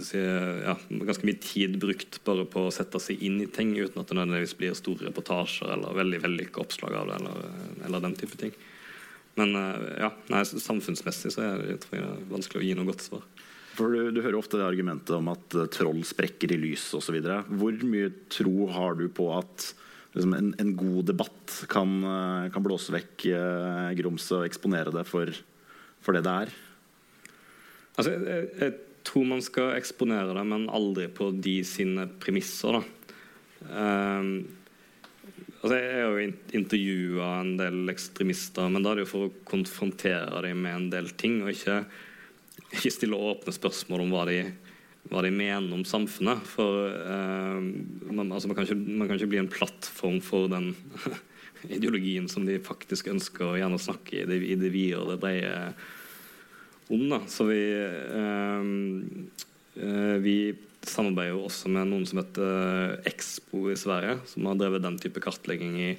si, ja, ganske mye tid brukt bare på å sette seg inn i ting uten at det nødvendigvis blir store reportasjer eller veldig vellykka oppslag av det. Eller, eller, den type ting. Men uh, ja, nei, samfunnsmessig så er det, tror jeg, det er vanskelig å gi noe godt svar. For du, du, hører ofte det argumentet om at uh, troll sprekker i lys osv. Hvor mye tro har du på at liksom, en, en, god debatt kan, uh, kan blåse vekk eh, grumset og eksponere det for, for, det det er? Altså, jeg, jeg, tror man skal eksponere det, men aldri på de sine premisser. Um, altså jeg har jo intervjua en del ekstremister, men da er det jo for å konfrontere dem med en del ting, og ikke, ikke stille åpne spørsmål om hva de, hva de mener om samfunnet. For uh, man, altså man, kan ikke, man, kan ikke, bli en plattform for den ideologien som de faktisk ønsker å gjerne snakke i det, i det vide og det brede om. Da. Så vi, øh, vi samarbeider jo også med noen som heter Expo i Sverige, som har drevet den type kartlegging i,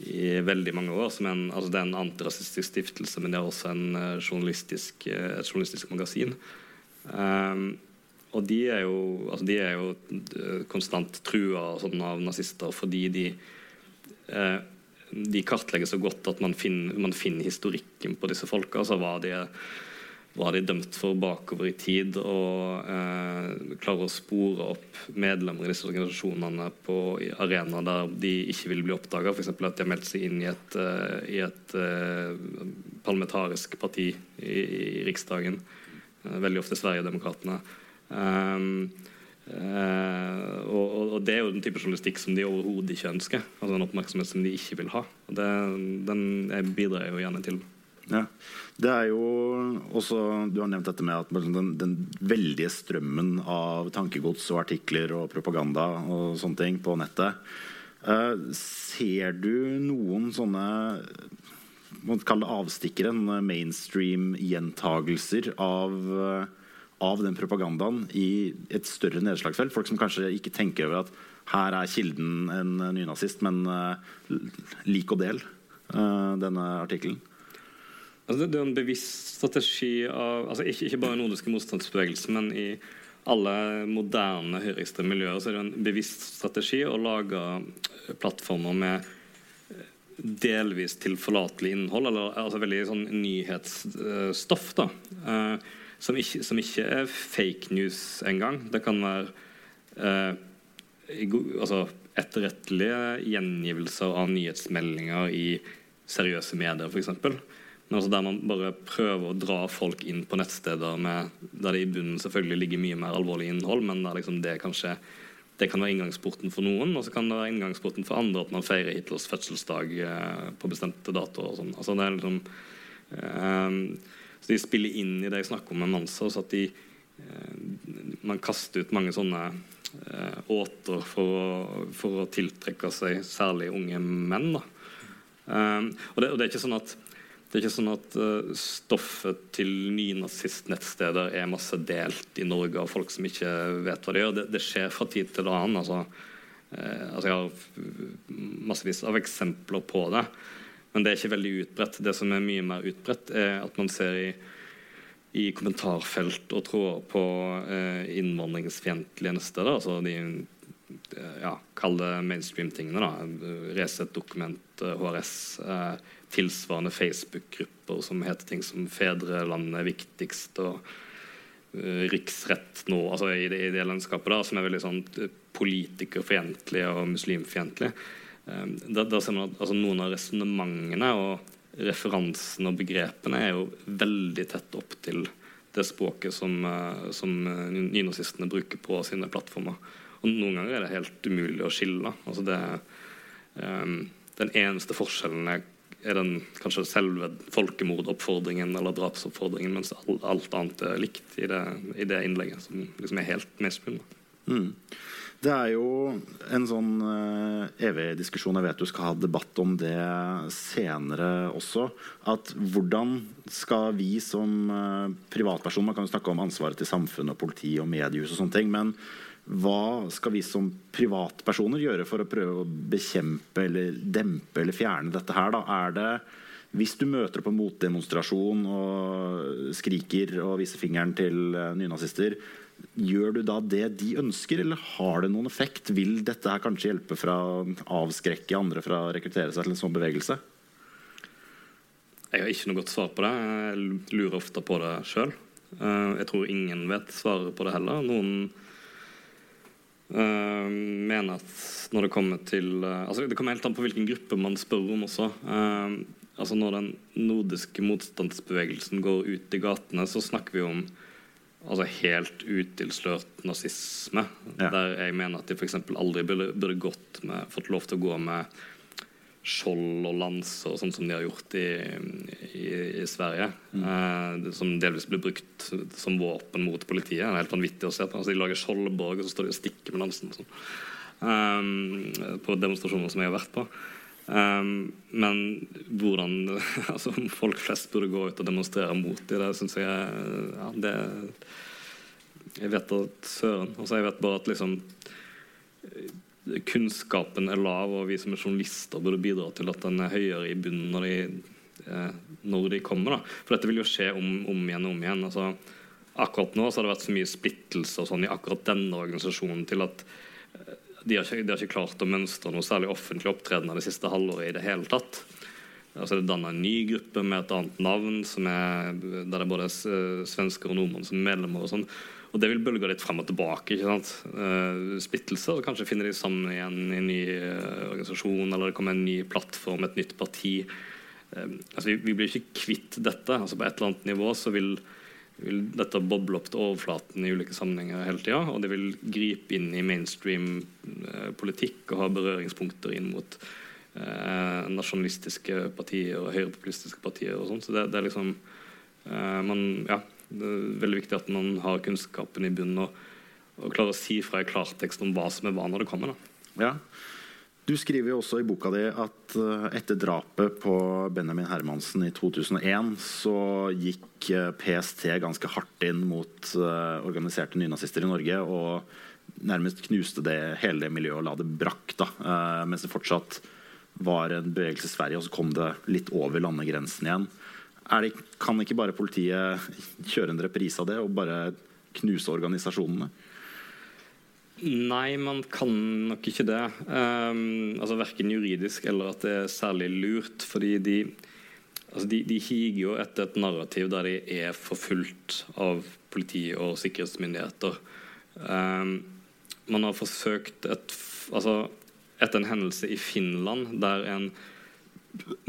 i veldig mange år. En, altså det er en antirasistisk stiftelse, men det er også en journalistisk, et journalistisk magasin. Um, og de er jo, altså de er jo konstant trua sånn av nazister fordi de eh, de kartlegger så godt at man finner, man finner historikken på disse folka. Altså hva de er hva de er dømt for bakover i tid, og eh, klarer å spore opp medlemmer i disse organisasjonene på arenaer der de ikke vil bli oppdaga. F.eks. at de har meldt seg inn i et, uh, i et uh, parlamentarisk parti i, i Riksdagen. Uh, veldig ofte Sverigedemokraterna. Um, og, og, det er jo den type journalistikk som de overhodet ikke ønsker. Altså En oppmerksomhet som de ikke vil ha. Og det, den bidrar jeg jo gjerne til. Ja. Det er jo også, Du har nevnt dette med at den, den veldige strømmen av tankegods og artikler og propaganda og sånne ting på nettet. Uh, ser du noen sånne man kalle det avstikkere, mainstream-gjentagelser av, av den propagandaen i et større nedslagsfelt? Folk som kanskje ikke tenker over at her er kilden en nynazist, men uh, lik og del uh, denne artikkelen. Altså, det er en bevisst strategi av altså ikke, ikke bare nordiske motstandsbevegelser, men i alle moderne høyreekstreme miljøer så er det en bevisst strategi å lage plattformer med delvis tilforlatelig innhold, eller altså veldig sånn nyhetsstoff. da, eh, som, ikke, som, ikke, er fake news engang. Det kan være eh, altså etterrettelige gjengivelser av nyhetsmeldinger i seriøse medier, f.eks. Men også der man bare prøver å dra folk inn på nettsteder med, der det i bunnen selvfølgelig ligger mye mer alvorlig innhold, men der liksom det kanskje det kan være inngangsporten for noen, og så kan det være inngangsporten for andre at man feirer Hitlers fødselsdag eh, på bestemte datoer. sånn. Altså liksom, eh, så De spiller inn i det jeg snakker om med Manser, så at de, eh, man kaster ut mange sånne eh, åter for å, for å, tiltrekke seg særlig unge menn. da. Um, og, det, og, det, er ikke sånn at det er ikke sånn at uh, stoffet til nynazistnettsteder er masse delt i Norge av folk som ikke vet hva de gjør. Det, det skjer fra tid til annen. Altså, uh, altså jeg har massevis av eksempler på det. Men det er ikke veldig utbredt. Det som er mye mer utbredt, er at man ser i, i kommentarfelt og tråder på uh, innvandringsfiendtlige nettsteder. Altså de ja, Kall det mainstream-tingene. da, Resett, Dokument, HRS. Uh, tilsvarende Facebook-grupper som heter ting som 'Fedrelandet er viktigst' og uh, 'Riksrett nå', altså i det, i det landskapet, da, som er veldig sånn eh, politikerfiendtlige og muslimfiendtlige. Um, da, da, ser man at altså, Noen av resonnementene og referansene og begrepene er jo veldig tett opp til det språket som, uh, som nynazistene bruker på sine plattformer. Og Noen ganger er det helt umulig å skille. Altså det, um, den eneste forskjellen er er den kanskje selve folkemordoppfordringen eller drapsoppfordringen, mens alt annet er likt i det, i det innlegget, som liksom er helt medspunnet. Mm. Det er jo en sånn uh, evig diskusjon, jeg vet du skal ha debatt om det senere også. At hvordan skal vi som uh, privatpersoner Man kan jo snakke om ansvaret til samfunnet, og politi og mediehus og sånne ting. men hva skal vi som privatpersoner gjøre for å prøve å bekjempe eller dempe eller fjerne dette her? Da? Er det hvis du møter på en motdemonstrasjon og skriker og viser fingeren til eh, nynazister, gjør du da det de ønsker, eller har det noen effekt? Vil dette her kanskje hjelpe fra å avskrekke andre fra å rekruttere seg til en sånn bevegelse? Jeg har ikke noe godt svar på det. Jeg lurer ofte på det sjøl. Eh, jeg tror ingen vet svaret på det heller. Noen Uh, mener at når det kommer til uh, altså Det kommer helt an på hvilken gruppe man spør om også. Uh, altså Når den nordiske motstandsbevegelsen går ut i gatene, så snakker vi om altså helt utilslørt nazisme. Ja. Der jeg mener at de f.eks. aldri burde, burde gått med, fått lov til å gå med skjold og lanser, sånn som de har gjort i, i, i Sverige. Eh, som delvis blir brukt som våpen mot politiet. Det er helt vanvittig å se på. Altså, de lager skjoldborg, og så står de og stikker med lansen. Sånn. Eh, på demonstrasjoner som jeg har vært på. Eh, men hvordan altså, folk flest burde gå ut og demonstrere mot det, det syns jeg ja, det, Jeg vet at søren. Altså, jeg vet bare at liksom kunnskapen er lav, og vi som er journalister burde bidra til at den er høyere i bunnen når de, eh, når de kommer. Da. For dette vil jo skje om, om igjen og om igjen. Altså, akkurat nå så har det vært så mye splittelse og sånn i akkurat denne organisasjonen til at eh, de har, ikke, de har ikke klart å mønstre noe særlig offentlig opptreden det siste halvåret i det hele tatt. Altså det er danna en ny gruppe med et annet navn, er, der det er både svensker og nordmenn som er medlemmer. og sånn. Og det vil bølge litt frem og tilbake. ikke sant? Uh, splittelser. og Kanskje finner de sammen igjen i en ny eh, organisasjon, eller det kommer en ny plattform, et nytt parti. Eh, altså vi, vi blir ikke kvitt dette. altså På et eller annet nivå så vil, vil dette boble opp til overflaten i ulike sammenhenger hele tida. Og det vil gripe inn i mainstream eh, politikk og ha berøringspunkter inn mot eh, nasjonalistiske partier og høyrepopulistiske partier. og sånn, Så det, det er liksom eh, man, ja, det er veldig viktig at man har kunnskapen i bunnen og, og klarer å si fra i klartekst om hva som er hva når det kommer. da. Ja. Du skriver jo også i boka di at eh, etter drapet på Benjamin Hermansen i 2001, så gikk eh, PST ganske hardt inn mot eh, organiserte nynazister i Norge og nærmest knuste det hele miljøet og la det brakk. da, Mens det fortsatt var en bevegelse i Sverige, og så kom det litt over landegrensen igjen. Det, kan ikke bare politiet kjøre en reprise av det og bare knuse organisasjonene? Nei, man kan nok ikke det. Um, altså Verken juridisk eller at det er særlig lurt. Fordi de, altså de, de higer jo etter et narrativ der de er forfulgt av politi og sikkerhetsmyndigheter. Um, man har forsøkt et, altså Etter en hendelse i Finland der en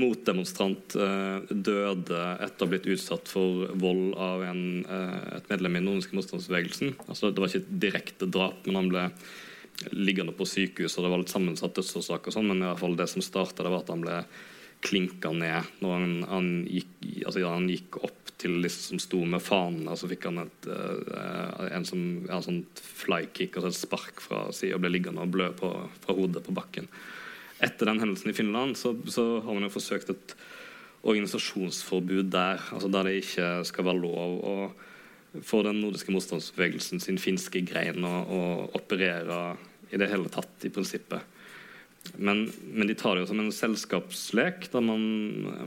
motdemonstrant eh, døde etter å ha blitt utsatt for vold av en, eh, et medlem i nordiske motstandsbevegelsen. Altså, det var ikke et direkte drap, men han ble liggende på sykehus, og det var litt sammensatt dødsårsak og sånn, men i hvert fall det som starta, var at han ble klinka ned når han, han, gikk, altså, ja, han gikk opp til de som sto med fanene, så fikk han et, eh, en som, ja, sånn flykick, altså et spark fra sida, og ble liggende og blø på, fra hodet på bakken etter den hendelsen i Finland så, så har man jo forsøkt et organisasjonsforbud der. altså Der det ikke skal være lov å for den nordiske motstandsbevegelsen sin finske grein å, å operere i det hele tatt, i prinsippet. Men, men de tar det jo som en selskapslek, der man,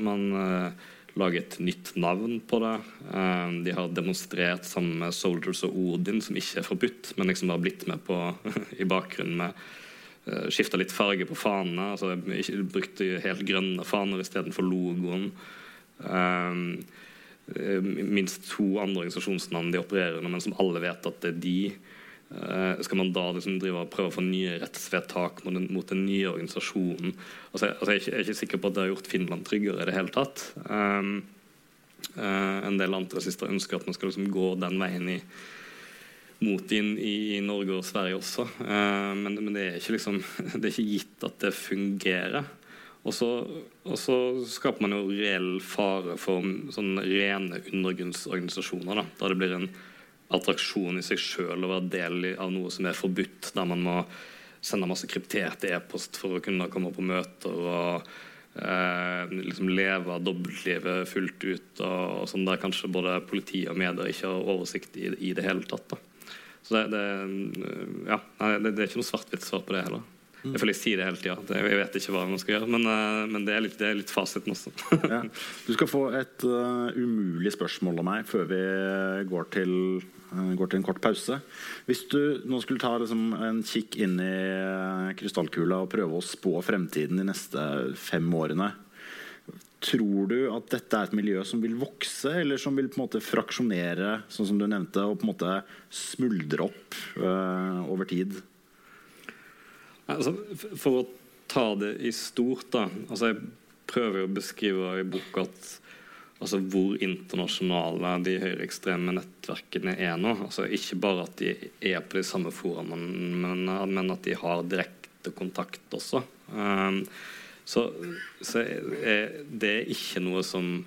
man eh, lager et nytt navn på det. Eh, de har demonstrert sammen med Soldiers og Odin, som ikke er forbudt, men liksom har blitt med på i bakgrunnen med Skifta litt farge på fanene. altså ikke Brukte helt grønne faner istedenfor logoen. Um, eh, minst to andre organisasjonsnavn de opererer under, men som alle vet at det er de. Eh, skal man da liksom drive og prøve å få nye rettsvedtak mot den, mot den nye organisasjonen? Altså, jeg, altså jeg, er ikke, jeg er ikke sikker på at det har gjort Finland tryggere i det hele tatt. Um, Uh, en del antirasister ønsker at man skal liksom gå den veien i mot i, i Norge og Sverige også. Uh, men, men det, er ikke liksom, det er ikke gitt at det fungerer. Og så, og så skaper man jo reell fare for sånne rene undergrunnsorganisasjoner. Da, der det blir en attraksjon i seg sjøl å være del av noe som er forbudt, der man må sende masse kryptert e-post for å kunne komme på møter og eh, liksom leve dobbeltlivet fullt ut. Og, og sånn der kanskje både politi og medier ikke har oversikt i, i det hele tatt. da. Så det, det, ja, det, det er ikke noe svart-hvitt svar på det heller. Jeg føler jeg sier det hele tida. Jeg vet ikke hva man skal gjøre. Men, eh, men det, er litt, det er litt fasiten også. Ja. Du skal få et uh, umulig spørsmål av meg før vi går til, uh, går til en kort pause. Hvis du nå skulle ta liksom, en kikk inn i krystallkula og prøve å spå fremtiden de neste fem årene Tror du at dette er et miljø som vil vokse, eller som vil på en måte fraksjonere, sånn som du nevnte, og på en måte smuldre opp over tid? Altså, for å ta det i stort, da altså Jeg prøver å beskrive i boka at altså hvor internasjonale de høyreekstreme nettverkene er nå. Altså ikke bare at de er på de samme foraene, men, men, at de har direkte kontakt også. Um, så, så er det er ikke noe som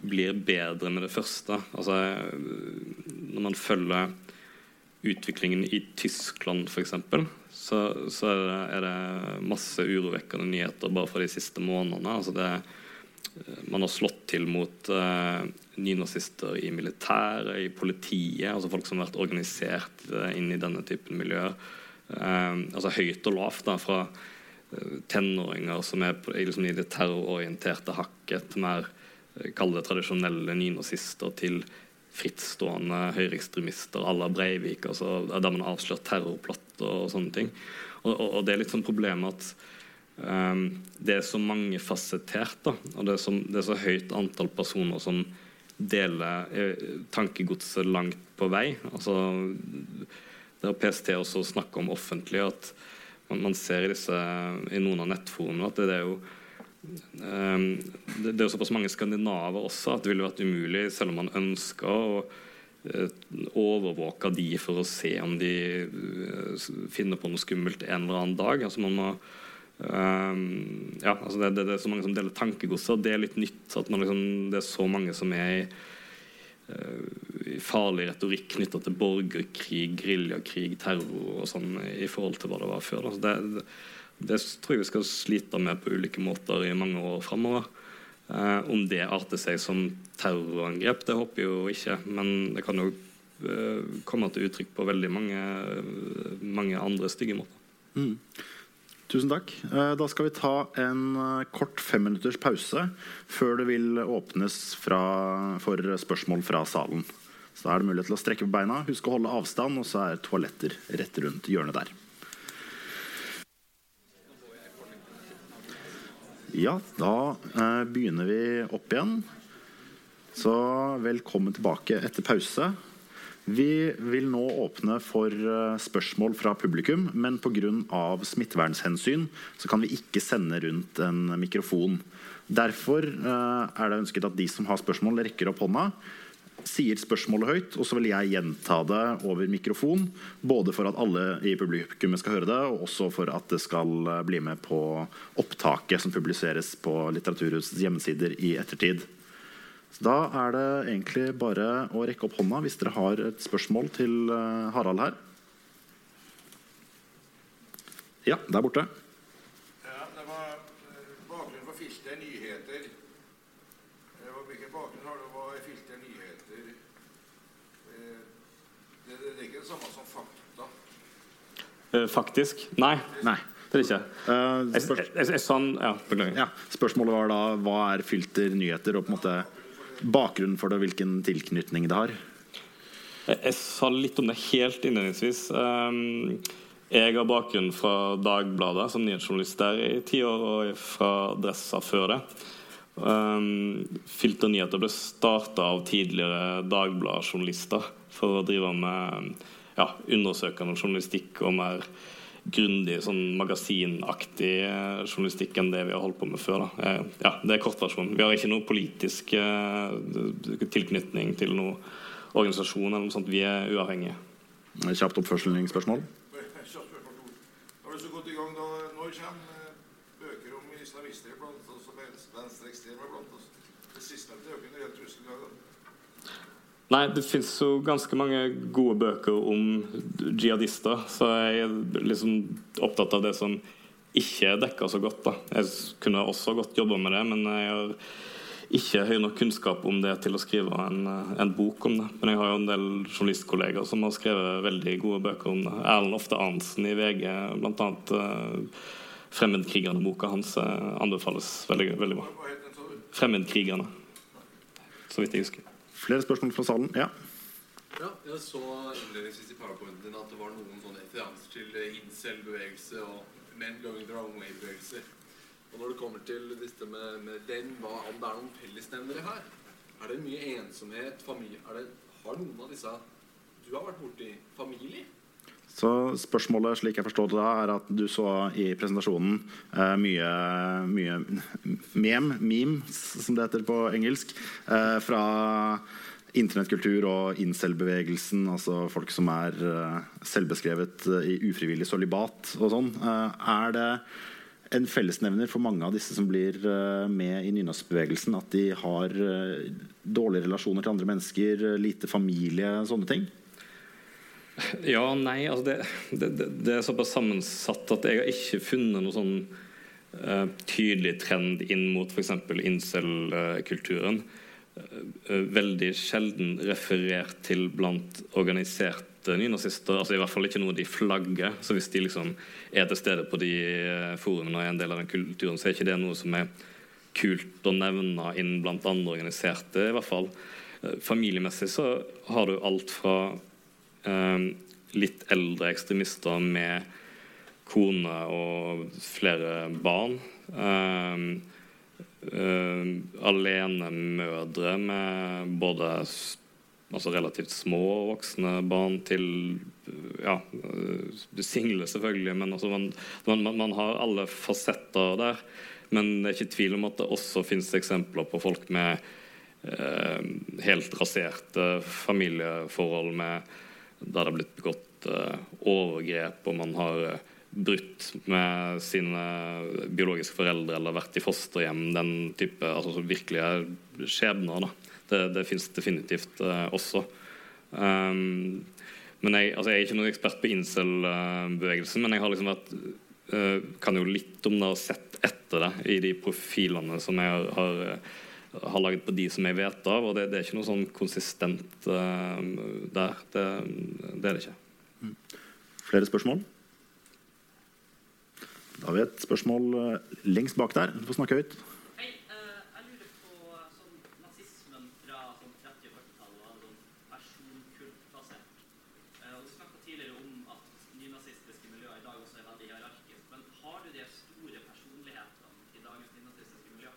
blir bedre med det første. Altså, når man følger utviklingen i Tyskland, f.eks., så, så er, det, er, det, masse urovekkende nyheter bare fra de siste månedene. Altså det, man har slått til mot uh, nynazister i militæret, i politiet, altså folk som har vært organisert uh, inn i denne typen miljøer. Uh, altså høyt og lavt da, fra tenåringer som er på, liksom, i det terrororienterte hakket, mer kall det tradisjonelle nynazister, til frittstående høyreekstremister à la Breivik, altså, der man avslører avslørt terrorplotter og sånne ting. Og, og, og, det er litt sånn problemet at um, det er så mangefasettert, da, og det er, så, det er, så, høyt antall personer som deler eh, tankegodset langt på vei. Altså, det har PST også snakka om offentlig, at man, man ser i, disse, i noen av nettforumene at det, det er jo Ehm, det, er jo såpass mange skandinaver også at det ville vært umulig, selv om man ønska å eh, overvåke de for å se om de eh, finner på noe skummelt en eller annen dag. Altså man må Um, ja, altså det, det, det, er så mange som deler tankegodset, og det er litt nytt. at liksom, Det er så mange som er i farlig retorikk knytta til borgerkrig, geriljakrig, terror og sånn i forhold til hva det var før. Det, det, det tror jeg vi skal slite med på ulike måter i mange år framover. Eh, om det arter seg som terrorangrep, det håper jeg jo ikke. Men det kan jo eh, komme til uttrykk på veldig mange, mange andre stygge måter. Mm. Tusen takk. Eh, da skal vi ta en eh, kort femminutters pause før det vil åpnes fra, for spørsmål fra salen. Så Da er det mulighet til å strekke på beina, husk å holde avstand, og så er toaletter rett rundt hjørnet der. Ja, da eh, begynner vi opp igjen. Så velkommen tilbake etter pause. Vi vil nå åpne for eh, spørsmål fra publikum, men pga. smittevernhensyn så kan vi ikke sende rundt en mikrofon. Derfor eh, er det ønsket at de som har spørsmål, rekker opp hånda sier spørsmålet høyt, og så vil jeg gjenta det over mikrofon. Både for at alle i publikummet skal høre det, og også for at det skal eh, bli med på opptaket som publiseres på Litteraturhusets hjemmesider i ettertid. Så da er det egentlig bare å rekke opp hånda hvis dere har et spørsmål til eh, Harald her. Ja, der borte. Eh, faktisk? Nei. Nei. Det er det ikke. Uh, jeg, jeg, jeg, sånn, ja, ja, spørsmålet var da hva er filter nyheter, og på en måte bakgrunnen for det, hvilken tilknytning det har? Jeg, sa litt om det helt innledningsvis. Um, jeg har bakgrunn fra Dagbladet som nyhetsjournalist der i ti år, og fra Dressa før det. Um, Filternyheter ble starta av tidligere Dagbladet-journalister for å drive med ja, undersøkende journalistikk og mer grundig, sånn magasinaktig eh, journalistikk enn det vi har holdt på med før. Da. Eh, ja, Det er kortversjonen. Vi har ikke noe politisk uh, tilknytning til noen organisasjon eller noe sånt. Vi er uavhengige. Kjapt oppførselsspørsmål? Har du så godt i gang da? Når kommer bøker om islamister blant oss og venstreekstreme blant oss? Det siste er jo ikke en reell trussel i dag. Nei, det fins jo ganske mange gode bøker om jihadister, så jeg er liksom opptatt av det som ikke er dekka så godt. da. Jeg kunne også godt jobba med det, men jeg har ikke høy nok kunnskap om det til å skrive en, en, bok om det. Men jeg har jo en del journalistkolleger som har skrevet veldig gode bøker om det. Erlend Ofte Arntzen i VG, blant annet uh, 'Fremmedkrigerne'-boka hans uh, anbefales veldig, veldig bra. 'Fremmedkrigerne', så vidt jeg husker. Flere spørsmål fra salen? Ja. Ja, jeg så innledningsvis i powerpointen din at det var noen sånne referanser til incel-bevegelse og men going the wrong way-bevegelser. Og når det kommer til dette med, med den, hva, om det er noen fellesnevnere her? Er det mye ensomhet? familie? Det, har noen av disse du har vært borti familie? Så spørsmålet slik jeg forstår det er at du så i presentasjonen eh, mye, mye mem, memes, som det heter på engelsk, eh, fra internettkultur og incel-bevegelsen, altså folk som er eh, selvbeskrevet i ufrivillig solibat og sånn. Eh, er det en fellesnevner for mange av disse som blir eh, med i nynorskbevegelsen, at de har eh, dårlige relasjoner til andre mennesker, lite familie, sånne ting? Ja og nei. Altså det, det, det, er såpass sammensatt at jeg har ikke funnet noen sånn uh, tydelig trend inn mot f.eks. incel-kulturen. Uh, veldig sjelden referert til blant organiserte nynazister. Altså I hvert fall ikke noe de flagger. Så hvis de liksom er til stede på de forumene og er en del av den kulturen, så er ikke det noe som er kult å nevne inn blant andre organiserte. i hvert fall. Familiemessig så har du alt fra litt eldre ekstremister med kone og flere barn. Eh, eh, alenemødre med både altså relativt små voksne barn til ja, eh, single, selvfølgelig. Men altså man, man- man har alle fasetter der. Men det er ikke tvil om at det også finnes eksempler på folk med eh, helt raserte familieforhold med, der det har blitt begått eh, overgrep, og man har eh, brutt med sine biologiske foreldre eller vært i fosterhjem. Den type altså, virkelige skjebner. Da. Det, det fins definitivt eh, også. Um, men jeg, altså, jeg er ikke noen ekspert på incel-bevegelsen, men jeg har liksom vært kan jo litt om det og sett etter det i de profilene som jeg har, har, har laget på de som jeg vet av, og det, det er ikke noe sånn konsistent uh, der. Det, det er det ikke. Flere spørsmål? Da har vi et spørsmål eh, lengst bak der. Du får snakke høyt. Hei, eh, jeg lurer på sånn nazismen fra sånn 30- og 40-tallet var sånn personkultbasert. Eh, og Du snakka tidligere om at nynazistiske miljøer i dag også er veldig hierarkiske. Men har du de store personlighetene i dagens nynazistiske miljø?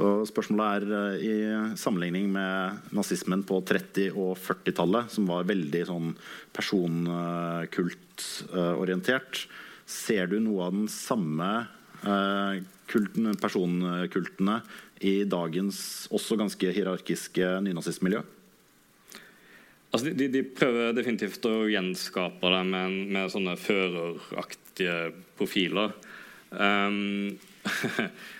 Så spørsmålet er eh, i sammenligning med nazismen på 30- og 40-tallet, som var veldig sånn personkultorientert, ser du noe av den samme eh, kulten, personkultene i dagens også ganske hierarkiske nynazistmiljø? Altså, de, de, prøver definitivt å gjenskape det med, med sånne føreraktige profiler. Um,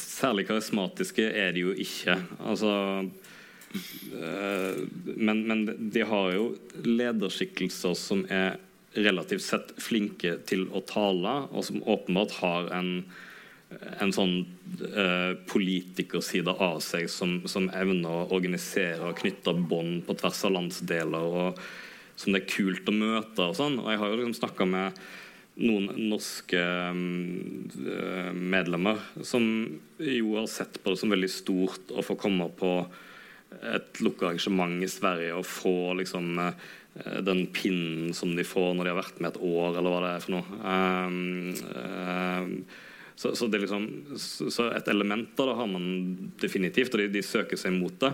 særlig karismatiske er de jo ikke. Altså eh, men, men de har jo lederskikkelser som er relativt sett flinke til å tale, og som åpenbart har en, en sånn eh, politikerside av seg som, som evner å organisere og knytte bånd på tvers av landsdeler, og som det er kult å møte og sånn. Og jeg har jo liksom med noen norske mm, medlemmer som jo har sett på det som veldig stort å få komme på et lukka arrangement i Sverige og få liksom eh, den pinnen som de får når de har vært med et år, eller hva det er for noe. Um, um, så, så, liksom, så, et element av det har man definitivt, og de, de søker seg mot det.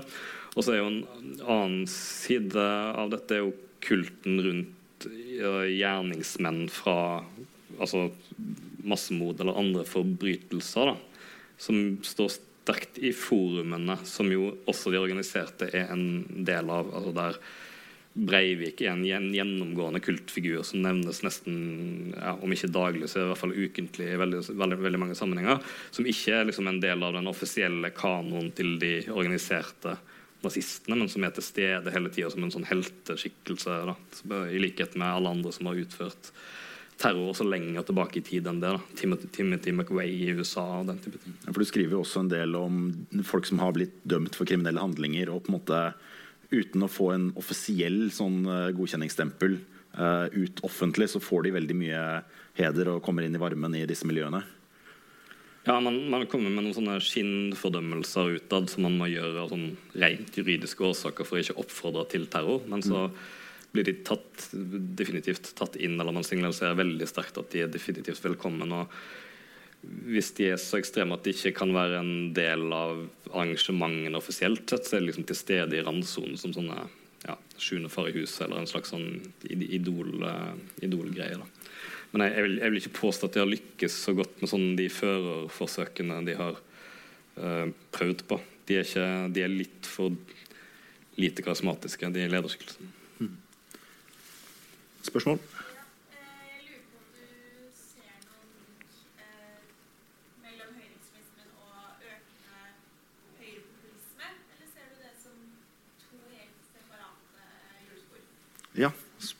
Og så er jo en annen side av dette er jo kulten rundt gjerningsmenn fra altså massemord eller andre forbrytelser, da, som står sterkt i forumene, som jo også de organiserte er en del av. altså der Breivik er en gjennomgående kultfigur som nevnes nesten ja, om ikke daglig, så i hvert fall ukentlig i veldig, veldig, veldig mange sammenhenger. Som ikke er liksom en del av den offisielle kanoen til de organiserte nazistene, men som er til stede hele tida som en sånn helteskikkelse. Da. I likhet med alle andre som har utført terror så lenger tilbake i tid enn det. da. Timothy, Timothy McVeigh i USA og den type ting. For Du skriver jo også en del om folk som har blitt dømt for kriminelle handlinger, og på en måte uten å få en offisiell sånn eh, godkjenningsstempel uh, ut offentlig, så får de veldig mye heder og kommer inn i varmen i disse miljøene. Ja, man, man kommer med noen sånne skinnfordømmelser utad som man må gjøre av sånn rent juridiske årsaker for å ikke oppfordre til terror. Men så blir de tatt, definitivt tatt inn, eller man signaliserer veldig sterkt at de er definitivt velkommen. og hvis de er så ekstreme at de ikke kan være en del av arrangementene offisielt sett, så er de liksom til stede i randsonen som sånne ja, sjuende far i huset eller en slags sånn idol, uh, idolgreie. da. Men jeg, jeg, vil, jeg, vil, ikke påstå at de har lykkes så godt med sånn de førerforsøkene de har uh, prøvd på. De er, ikke, de er, litt for lite karismatiske, de lederskikkelsene. Mm. Spørsmål?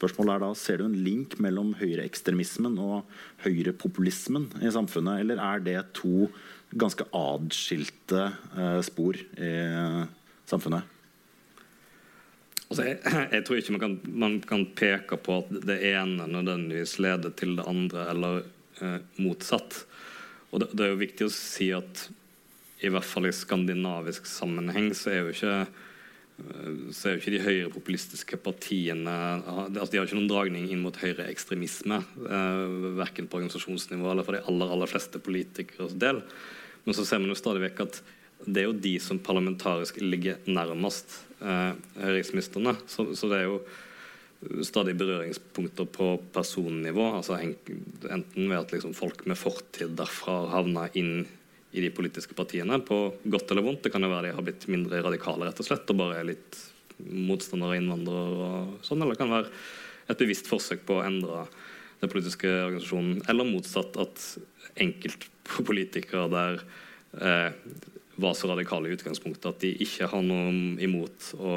Spørsmålet er da, Ser du en link mellom høyreekstremismen og høyrepopulismen i samfunnet, eller er det to ganske adskilte eh, spor i samfunnet? Altså, jeg, jeg, tror ikke man kan, man kan, peke på at det ene nødvendigvis leder til det andre, eller eh, motsatt. Og det, det, er jo viktig å si at i hvert fall i skandinavisk sammenheng så er jo ikke så er jo ikke de høyrepopulistiske partiene altså De har ikke noen dragning inn mot høyreekstremisme. Eh, verken på organisasjonsnivå eller for de aller, aller fleste politikeres del. Men så ser man jo stadig vekk at det er jo de som parlamentarisk ligger nærmest eh, høyreekstremistene. Så, så, det er jo stadig berøringspunkter på personnivå. altså Enten ved at liksom folk med fortid derfra havner inn i de politiske partiene, på godt eller vondt. Det kan jo være de har blitt mindre radikale rett og slett, og bare er litt motstandere av innvandrere og sånn. Eller det kan være et bevisst forsøk på å endre den politiske organisasjonen. Eller motsatt at enkeltpolitikere der eh, var så radikale i utgangspunktet at de ikke har noe imot å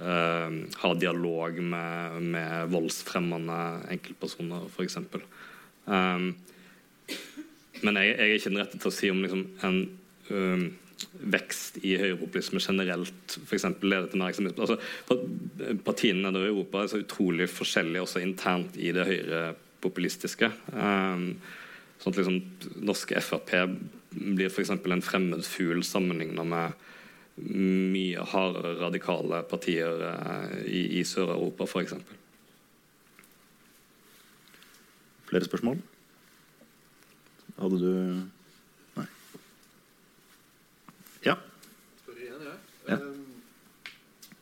eh, ha dialog med, med voldsfremmende enkeltpersoner, f.eks. Um, men jeg, jeg, er ikke den rette til å si om liksom, en vekst i høyrepopulisme generelt f.eks. leder til mer ekstremisme. Altså, partiene nede i Europa er så utrolig forskjellige også internt i det høyrepopulistiske. Um, sånn at liksom, norske Frp blir f.eks. en fremmed fugl sammenligna med mye hardere radikale partier uh, i, i Sør-Europa f.eks. Flere spørsmål? Hadde du Nei. Ja. Spør igjen, jeg. Ja. Um,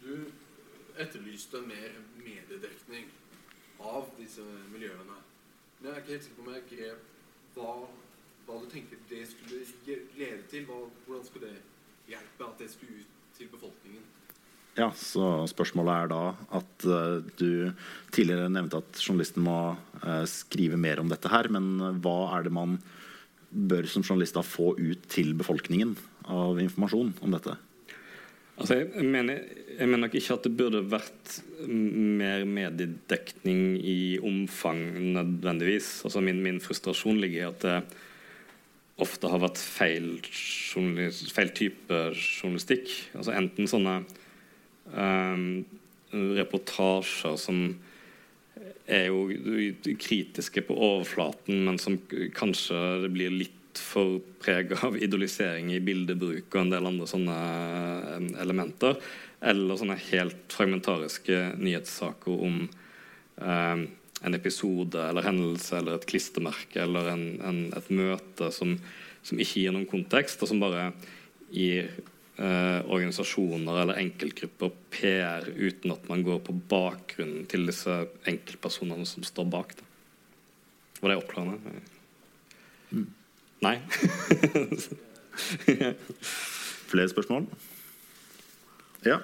du etterlyste mer mediedekning av disse miljøene. Men jeg er ikke helt sikker på om jeg grep hva, hva, du tenker det skulle lede til. Hva, hvordan skulle det hjelpe at det skulle ut til befolkningen? Ja, så Spørsmålet er da at uh, du tidligere nevnte at journalisten må uh, skrive mer om dette her. Men uh, hva er det man bør som journalist da få ut til befolkningen av informasjon om dette? Altså, jeg, mener, jeg mener nok ikke at det burde vært mer mediedekning i omfang nødvendigvis. Altså, min, min frustrasjon ligger i at det ofte har vært feil, feil type journalistikk. Altså enten sånne um, reportasjer som er jo kritiske på overflaten, men som kanskje det blir litt for preg av idolisering i bildebruk og en del andre sånne eh, elementer. Eller sånne helt fragmentariske nyhetssaker om eh, en episode eller hendelse eller et klistremerke eller en, en, et møte som, som, ikke gir noen kontekst, og som bare gir eh, organisasjoner eller enkeltgrupper PR uten at man går på bakgrunnen til disse enkeltpersonene som står bak. Det. Var det oppklarende? Mm. Nei? Flere spørsmål? Ja.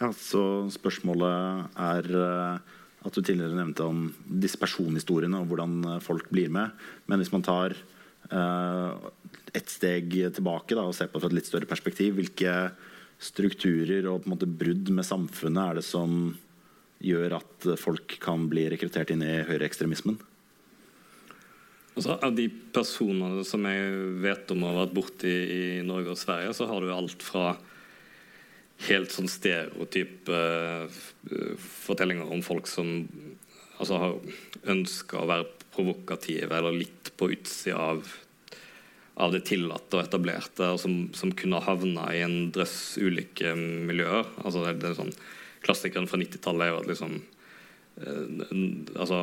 Ja, så spørsmålet er eh, at du tidligere nevnte om disse personhistoriene og hvordan eh, folk blir med. Men hvis man tar uh, et steg tilbake da, og ser på det fra et litt større perspektiv, hvilke strukturer og på en måte brudd med samfunnet er det som gjør at folk kan bli rekruttert inn i høyreekstremismen? Altså, av de personene som jeg vet om har vært borti i Norge og Sverige, så har du alt fra helt sånn stereotype uh, fortellinger om folk som altså, har ønska å være provokative eller litt på utsida av, av det tillatte og etablerte, og som, som kunne havna i en drøss ulike miljøer. Altså, det, det sånn, Klassikeren fra 90-tallet er jo at liksom altså,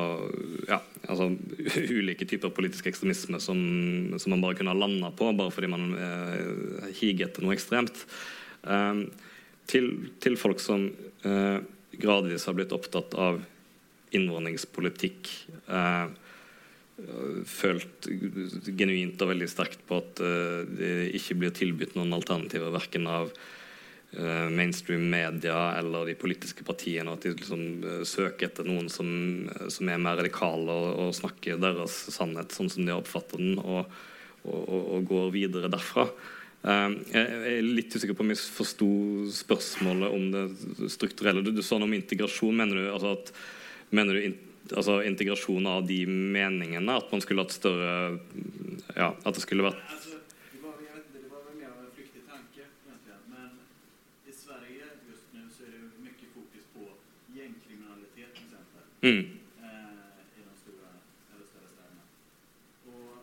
ja, altså ulike typer politisk ekstremisme som, som man bare kunne ha landa på bare fordi man eh, higer etter noe ekstremt. Um, til, til, folk som eh, gradvis har blitt opptatt av innvandringspolitikk. Eh, følt genuint og veldig sterkt på at eh, det ikke blir tilbudt noen alternativer verken av uh, mainstream media eller de politiske partiene, at de liksom, uh, søker etter noen som, som er mer radikale og, og, snakker deres sannhet sånn som de oppfatter den, og, og, og går videre derfra. Uh, jeg er litt usikker på om jeg forsto spørsmålet om det strukturelle. Du, du sa noe om integrasjon. Mener du, altså at, mener du in, altså integrasjon av de meningene? At man skulle hatt større Ja, at det skulle vært Mm. I de stora, eller större städerna. Och,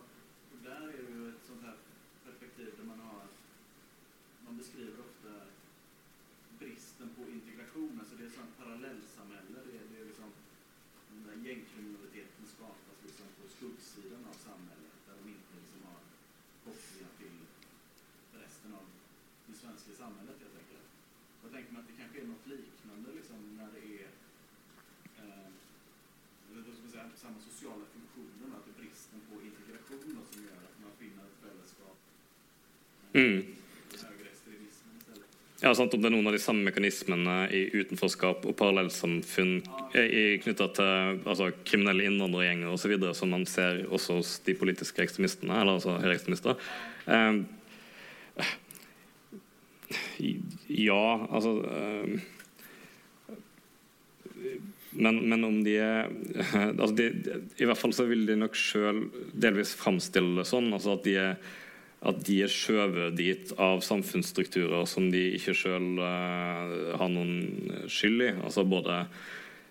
och där är det ju ett sånt här perspektiv där man har, man beskriver ofta bristen på integration, alltså det är ett sånt parallellsamhälle, det är, det är liksom, den där gängkriminaliteten skapas liksom på skuggsidan av samhället, där de inte liksom har kopplingar till resten av det svenska samhället helt enkelt. Då tänker man att det kanske är något liknande liksom när det är eh, säga, samma sociala funktioner, att det är bristen på integration som gör att man finner ett fellesskap mm. Ja, sant, Om det er noen av de samme mekanismene i utenforskap og parallellsamfunn knytta til altså, kriminelle innvandrergjenger osv. som man ser også hos de politiske ekstremistene, eller altså høyreekstremister. Eh, ja, altså eh, men, men, om de er altså de, I hvert fall så vil de nok sjøl delvis framstille det sånn. altså at de er, at de er skjøvet dit av samfunnsstrukturer som de ikke sjøl uh, eh, har noen skyld i. altså Både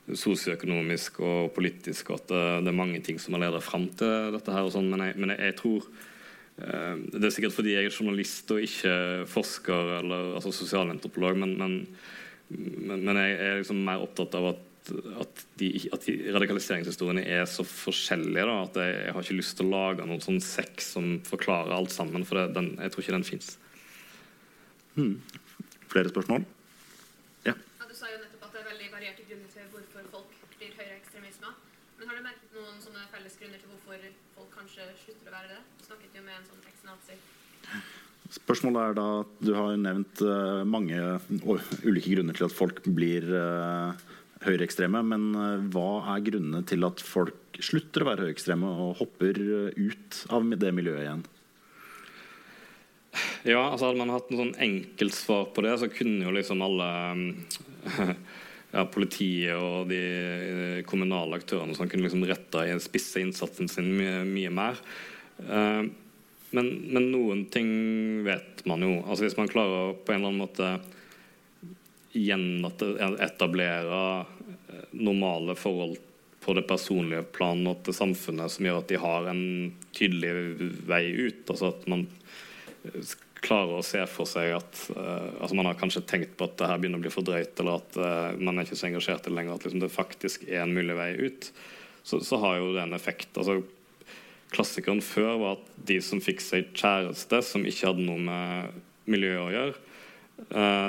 sosioøkonomisk og politisk, og at det, det, er mange ting som har ledet fram til dette. her og sånn, Men jeg, men jeg, jeg tror uh, Det er sikkert fordi jeg er journalist og ikke forsker eller altså sosialantropolog, men, men, men jeg er liksom mer opptatt av at at, de, at de radikaliseringshistoriene er så forskjellige da, at jeg, jeg, har ikke lyst til å lage noen sånn sekk som forklarer alt sammen. For det, den, jeg tror ikke den fins. Hmm. Flere spørsmål? Ja. ja. Du sa jo nettopp at det er veldig varierte grunner til hvorfor folk blir høyreekstremisme. Men har du merket noen sånne felles grunner til hvorfor folk kanskje slutter å være det? Du snakket jo med en sånn eks-nazi. Spørsmålet er da Du har nevnt uh, mange ulike grunner til at folk blir uh, høyreekstreme. Men eh, hva er grunnene til at folk slutter å være høyreekstreme og hopper eh, ut av det miljøet igjen? Ja, altså Hadde man hatt en sånn enkelt svar på det, så kunne jo liksom alle ja, Politiet og de eh, kommunale aktørene sånn, kunne liksom retta spisse innsatsen sin mye, mye mer. Men, men, noen ting vet man jo. Altså Hvis man klarer å på en eller annen måte gjenetablere eh, normale forhold på det personlige plan og til samfunnet som gjør at de har en tydelig vei ut. Altså at man eh, klarer å se for seg at uh, altså Man har kanskje tenkt på at det her begynner å bli for drøyt, eller at uh, man er ikke så engasjert lenger. At liksom det faktisk er en mulig vei ut. Så, så har jo det en effekt. altså Klassikeren før var at de som fikk seg kjæreste som ikke hadde noe med miljøet å gjøre,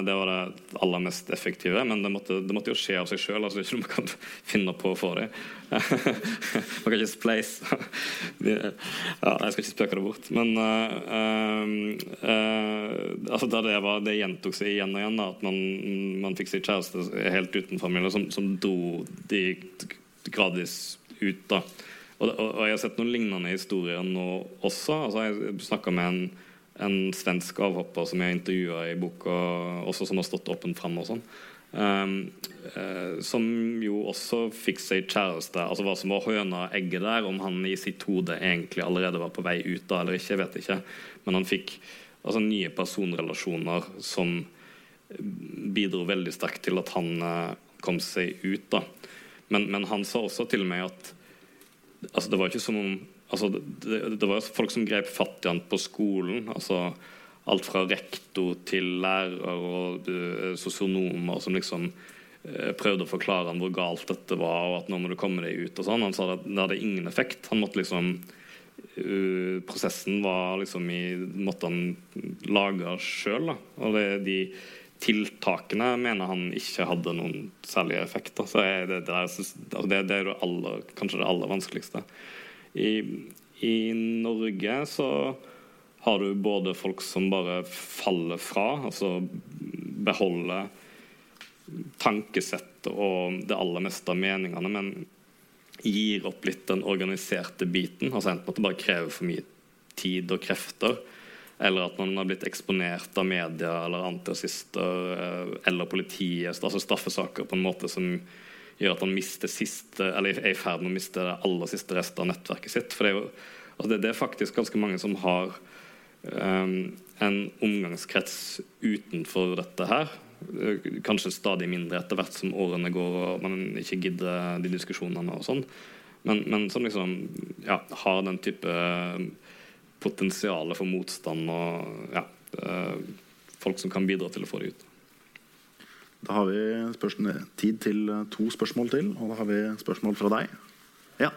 det var det aller mest effektive, men det måtte, det måtte jo skje av seg sjøl. Altså, ikke noe man kan finne på å få det. man kan ikke spleise. ja, jeg skal ikke spøke det bort. Men uh, uh, altså, det, var, det, gjentok seg igjen og igjen da, at man, man fikk seg kjæreste helt uten familie, som, som dro de gradvis ut. da og, og, og, jeg har sett noen lignende historier nå også. Altså, jeg snakka med en en svensk avhopper som jeg intervjua i boka, også som har stått åpent fram og sånn. Um, uh, som jo også fikk seg kjæreste. Altså Hva som var høna og egget der, om han i sitt hode egentlig allerede var på vei ut da eller ikke, jeg vet ikke. Men han fikk altså nye personrelasjoner som bidro veldig sterkt til at han uh, kom seg ut. da. Men, men, han sa også til meg at altså det var ikke som om altså det, det, var folk som grep fatt i han på skolen. altså Alt fra rektor til lærer og uh, sosionomer som liksom uh, prøvde å forklare han hvor galt dette var, og at nå må du komme deg ut. og sånn. Han sa at det hadde ingen effekt. Han måtte liksom uh, Prosessen var liksom i måtte han lage sjøl. Og det, de tiltakene mener han ikke hadde noen særlig effekt. Så det, det, er, altså det er det aller, kanskje det aller vanskeligste. I, I, Norge så har du både folk som bare faller fra, altså beholder tankesett og det aller meste av meningene, men gir opp litt den organiserte biten. altså Enten at det bare krever for mye tid og krefter, eller at man har blitt eksponert av media eller antirasister eh, eller politiet, altså straffesaker på en måte som gjør at han mister siste, eller er i ferd med å miste det aller siste resten av nettverket sitt. For det er, jo, altså det, det er faktisk ganske mange som har um, en omgangskrets utenfor dette her. Kanskje stadig mindre etter hvert som årene går og man ikke gidder de diskusjonene og sånn. Men, men, som liksom ja, har den type potensialet for motstand og ja, folk som kan bidra til å få det ut. Da har vi spørsmål, tid til to spørsmål til, og da har vi spørsmål fra deg. Ja.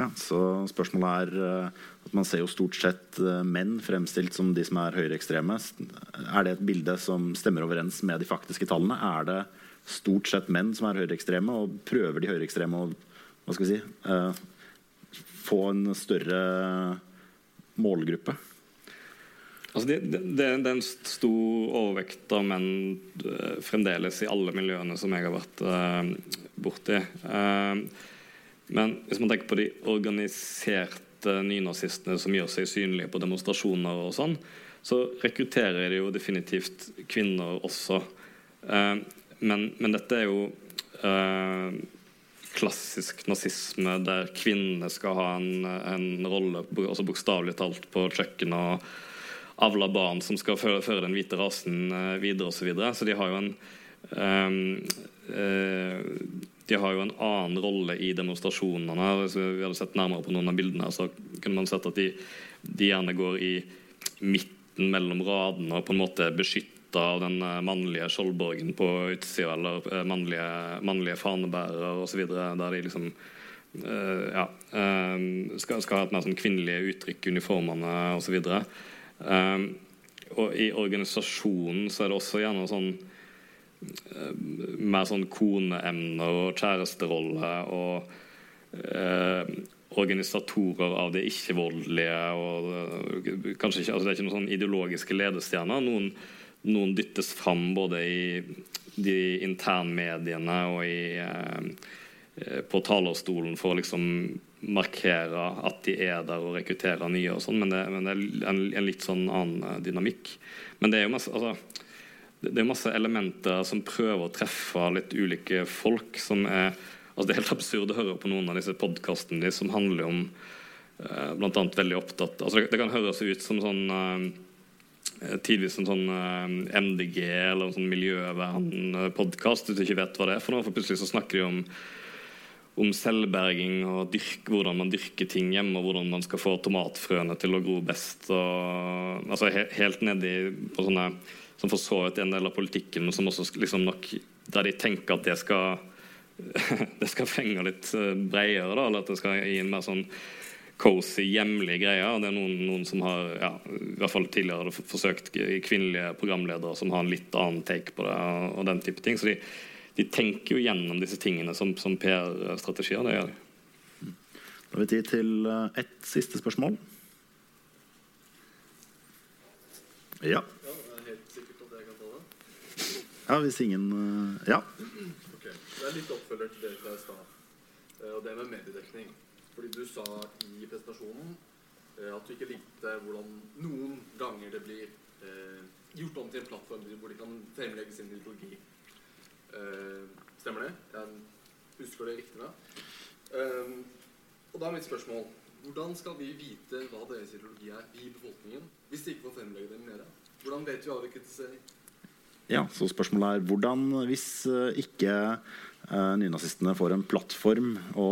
Ja, så spørsmålet er eh, Man ser jo stort sett eh, menn fremstilt som de som er høyreekstreme. Er det et bilde som stemmer overens med de faktiske tallene? Er det stort sett menn som er høyreekstreme, og prøver de høyreekstreme å hva skal vi si, uh, få en større målgruppe? Altså det, det, det, er en stor overvekt av menn fremdeles i alle miljøene som jeg har vært uh, borti. Uh, men hvis man tenker på de organiserte nynazistene som gjør seg synlige på demonstrasjoner og sånn, så rekrutterer de jo definitivt kvinner også. Eh, men, men, dette er jo eh, klassisk nazisme der kvinnene skal ha en, en rolle, altså bokstavelig talt, på kjøkkenet og avle barn som skal føre, føre den hvite rasen eh, videre osv. Så, videre. så de har jo en um, uh, de har jo en annen rolle i demonstrasjonene. Hvis vi hadde sett nærmere på noen av bildene, så kunne man sett at de, de gjerne går i midten mellom radene og på en måte beskytta av den eh, mannlige skjoldborgen på utsida, eller eh, mannlige, mannlige fanebærere osv., der de liksom uh, ja, uh, skal, skal, ha et mer sånn kvinnelige uttrykk uniformene osv. Um, og i organisasjonen så er det også gjerne sånn mer sånn koneemner og kjæresterolle og eh, organisatorer av det ikke-voldelige. og kanskje ikke, altså Det er ikke noen sånn ideologiske ledestjerner. Noen, noen, dyttes fram både i de internmediene og i, eh, på talerstolen for å liksom markere at de er der og rekrutterer nye og sånn, men, men, det er en, en, litt sånn annen dynamikk. Men det er jo mest, altså, det er masse elementer som prøver å treffe litt ulike folk. som er, altså Det er helt absurd å høre på noen av disse podkastene som handler om eh, annet veldig opptatt altså det, det kan høres ut som sånn eh, tidvis en sånn eh, MDG eller en sånn miljøvernpodkast hvis du ikke vet hva det er for noe. For plutselig så snakker de om om selvberging og dyrk, hvordan man dyrker ting hjemme, og hvordan man skal få tomatfrøene til å gro best. Og, altså he, Helt nedi på sånne som for så vidt en del av politikken, som også liksom nok, der de tenker at det skal det skal fenge litt eh, bredere, da, eller at det skal gi en mer sånn cozy, hjemlig greie. Det er noen, noen som har ja, i hvert fall tidligere forsøkt kvinnelige programledere som har en litt annen take på det. og den type ting, Så de, de tenker jo gjennom disse tingene som, som PR-strategier. det gjør. Da har vi tid til eh, ett siste spørsmål. Ja. Ja, det er helt sikkert at jeg kan ta det. Ja hvis ingen eh, Ja. Ok, Det er litt oppfølger til det jeg stad. Eh, Og det med mediedekning. Fordi du sa i presentasjonen eh, at du ikke likte hvordan noen ganger det blir eh, gjort om til en plattform hvor de kan fremlegge sin ideologi. Eh, stemmer det? Jeg husker det riktig da. Eh, og da er mitt spørsmål hvordan skal vi vite hva deres ideologi er, vi i befolkningen, hvis de ikke får fremlegge den mer? Hvordan vet vi kritiserer? Ja, så spørsmålet er hvordan, hvis eh, ikke eh, nynazistene får en plattform å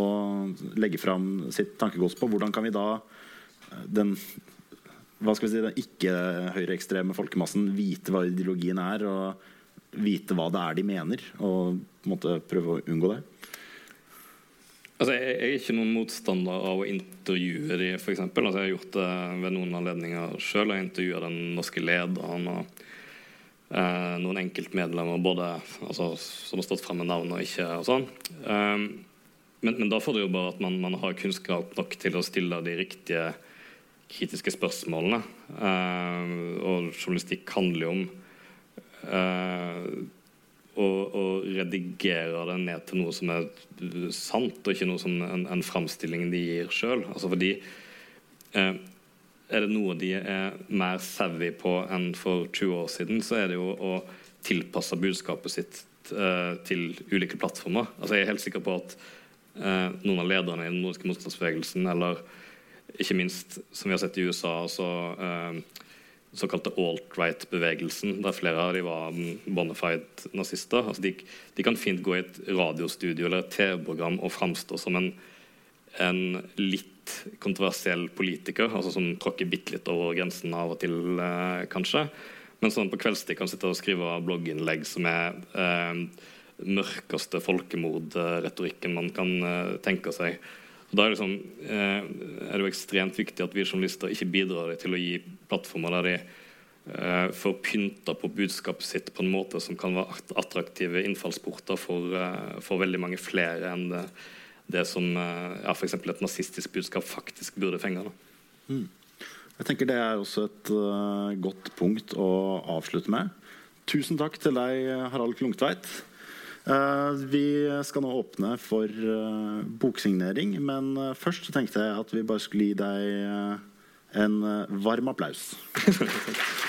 legge fram sitt tankegods på, hvordan kan vi da eh, den hva skal vi si, den ikke-høyreekstreme folkemassen vite hva ideologien er, og vite hva det er de mener, og måtte prøve å unngå det? Altså, jeg, er ikke noen motstander av å intervjue de, eksempel. Altså, jeg har gjort det ved noen anledninger sjøl. Jeg intervjua den norske lederen og eh, noen enkeltmedlemmer både altså, som har stått frem med navn og ikke. og sånn. Um, men, men da får du jo bare at man, man har kunnskap nok til å stille de riktige kritiske spørsmålene. Eh, og journalistikk handler jo om eh, å, å redigere det ned til noe som er sant, og ikke noe som en, en framstilling de gir sjøl. Altså fordi eh, er det noe de er mer savvy på enn for 20 år siden, så er det jo å tilpasse budskapet sitt eh, til ulike plattformer. Altså jeg er helt sikker på at eh, noen av lederne i den nordiske motstandsbevegelsen, eller ikke minst, som vi har sett i USA, altså eh, såkalte alt-right-bevegelsen, der flere av de var bonafide nazister. Altså de, de, kan fint gå i et radiostudio eller et TV-program og framstå som en, en, litt kontroversiell politiker, altså som tråkker bitte litt over grensen av og til, eh, kanskje. Men sånn på kveldstid kan sitte og skrive blogginnlegg som er eh, mørkeste folkemordretorikken man kan eh, tenke seg. Da er, liksom, eh, er, det jo ekstremt viktig at vi journalister ikke bidrar til å gi plattformer der de eh, får pynta på budskapet sitt på en måte som kan være attraktive innfallsporter for, eh, for veldig mange flere enn det, det som eh, ja, f.eks. et nazistisk budskap faktisk burde fenge. Mm. Jeg tenker Det er også et uh, godt punkt å avslutte med. Tusen takk til deg, Harald Klungtveit. Uh, vi skal nå åpne for uh, boksignering, men først tenkte jeg at vi bare skulle gi deg en varm applaus.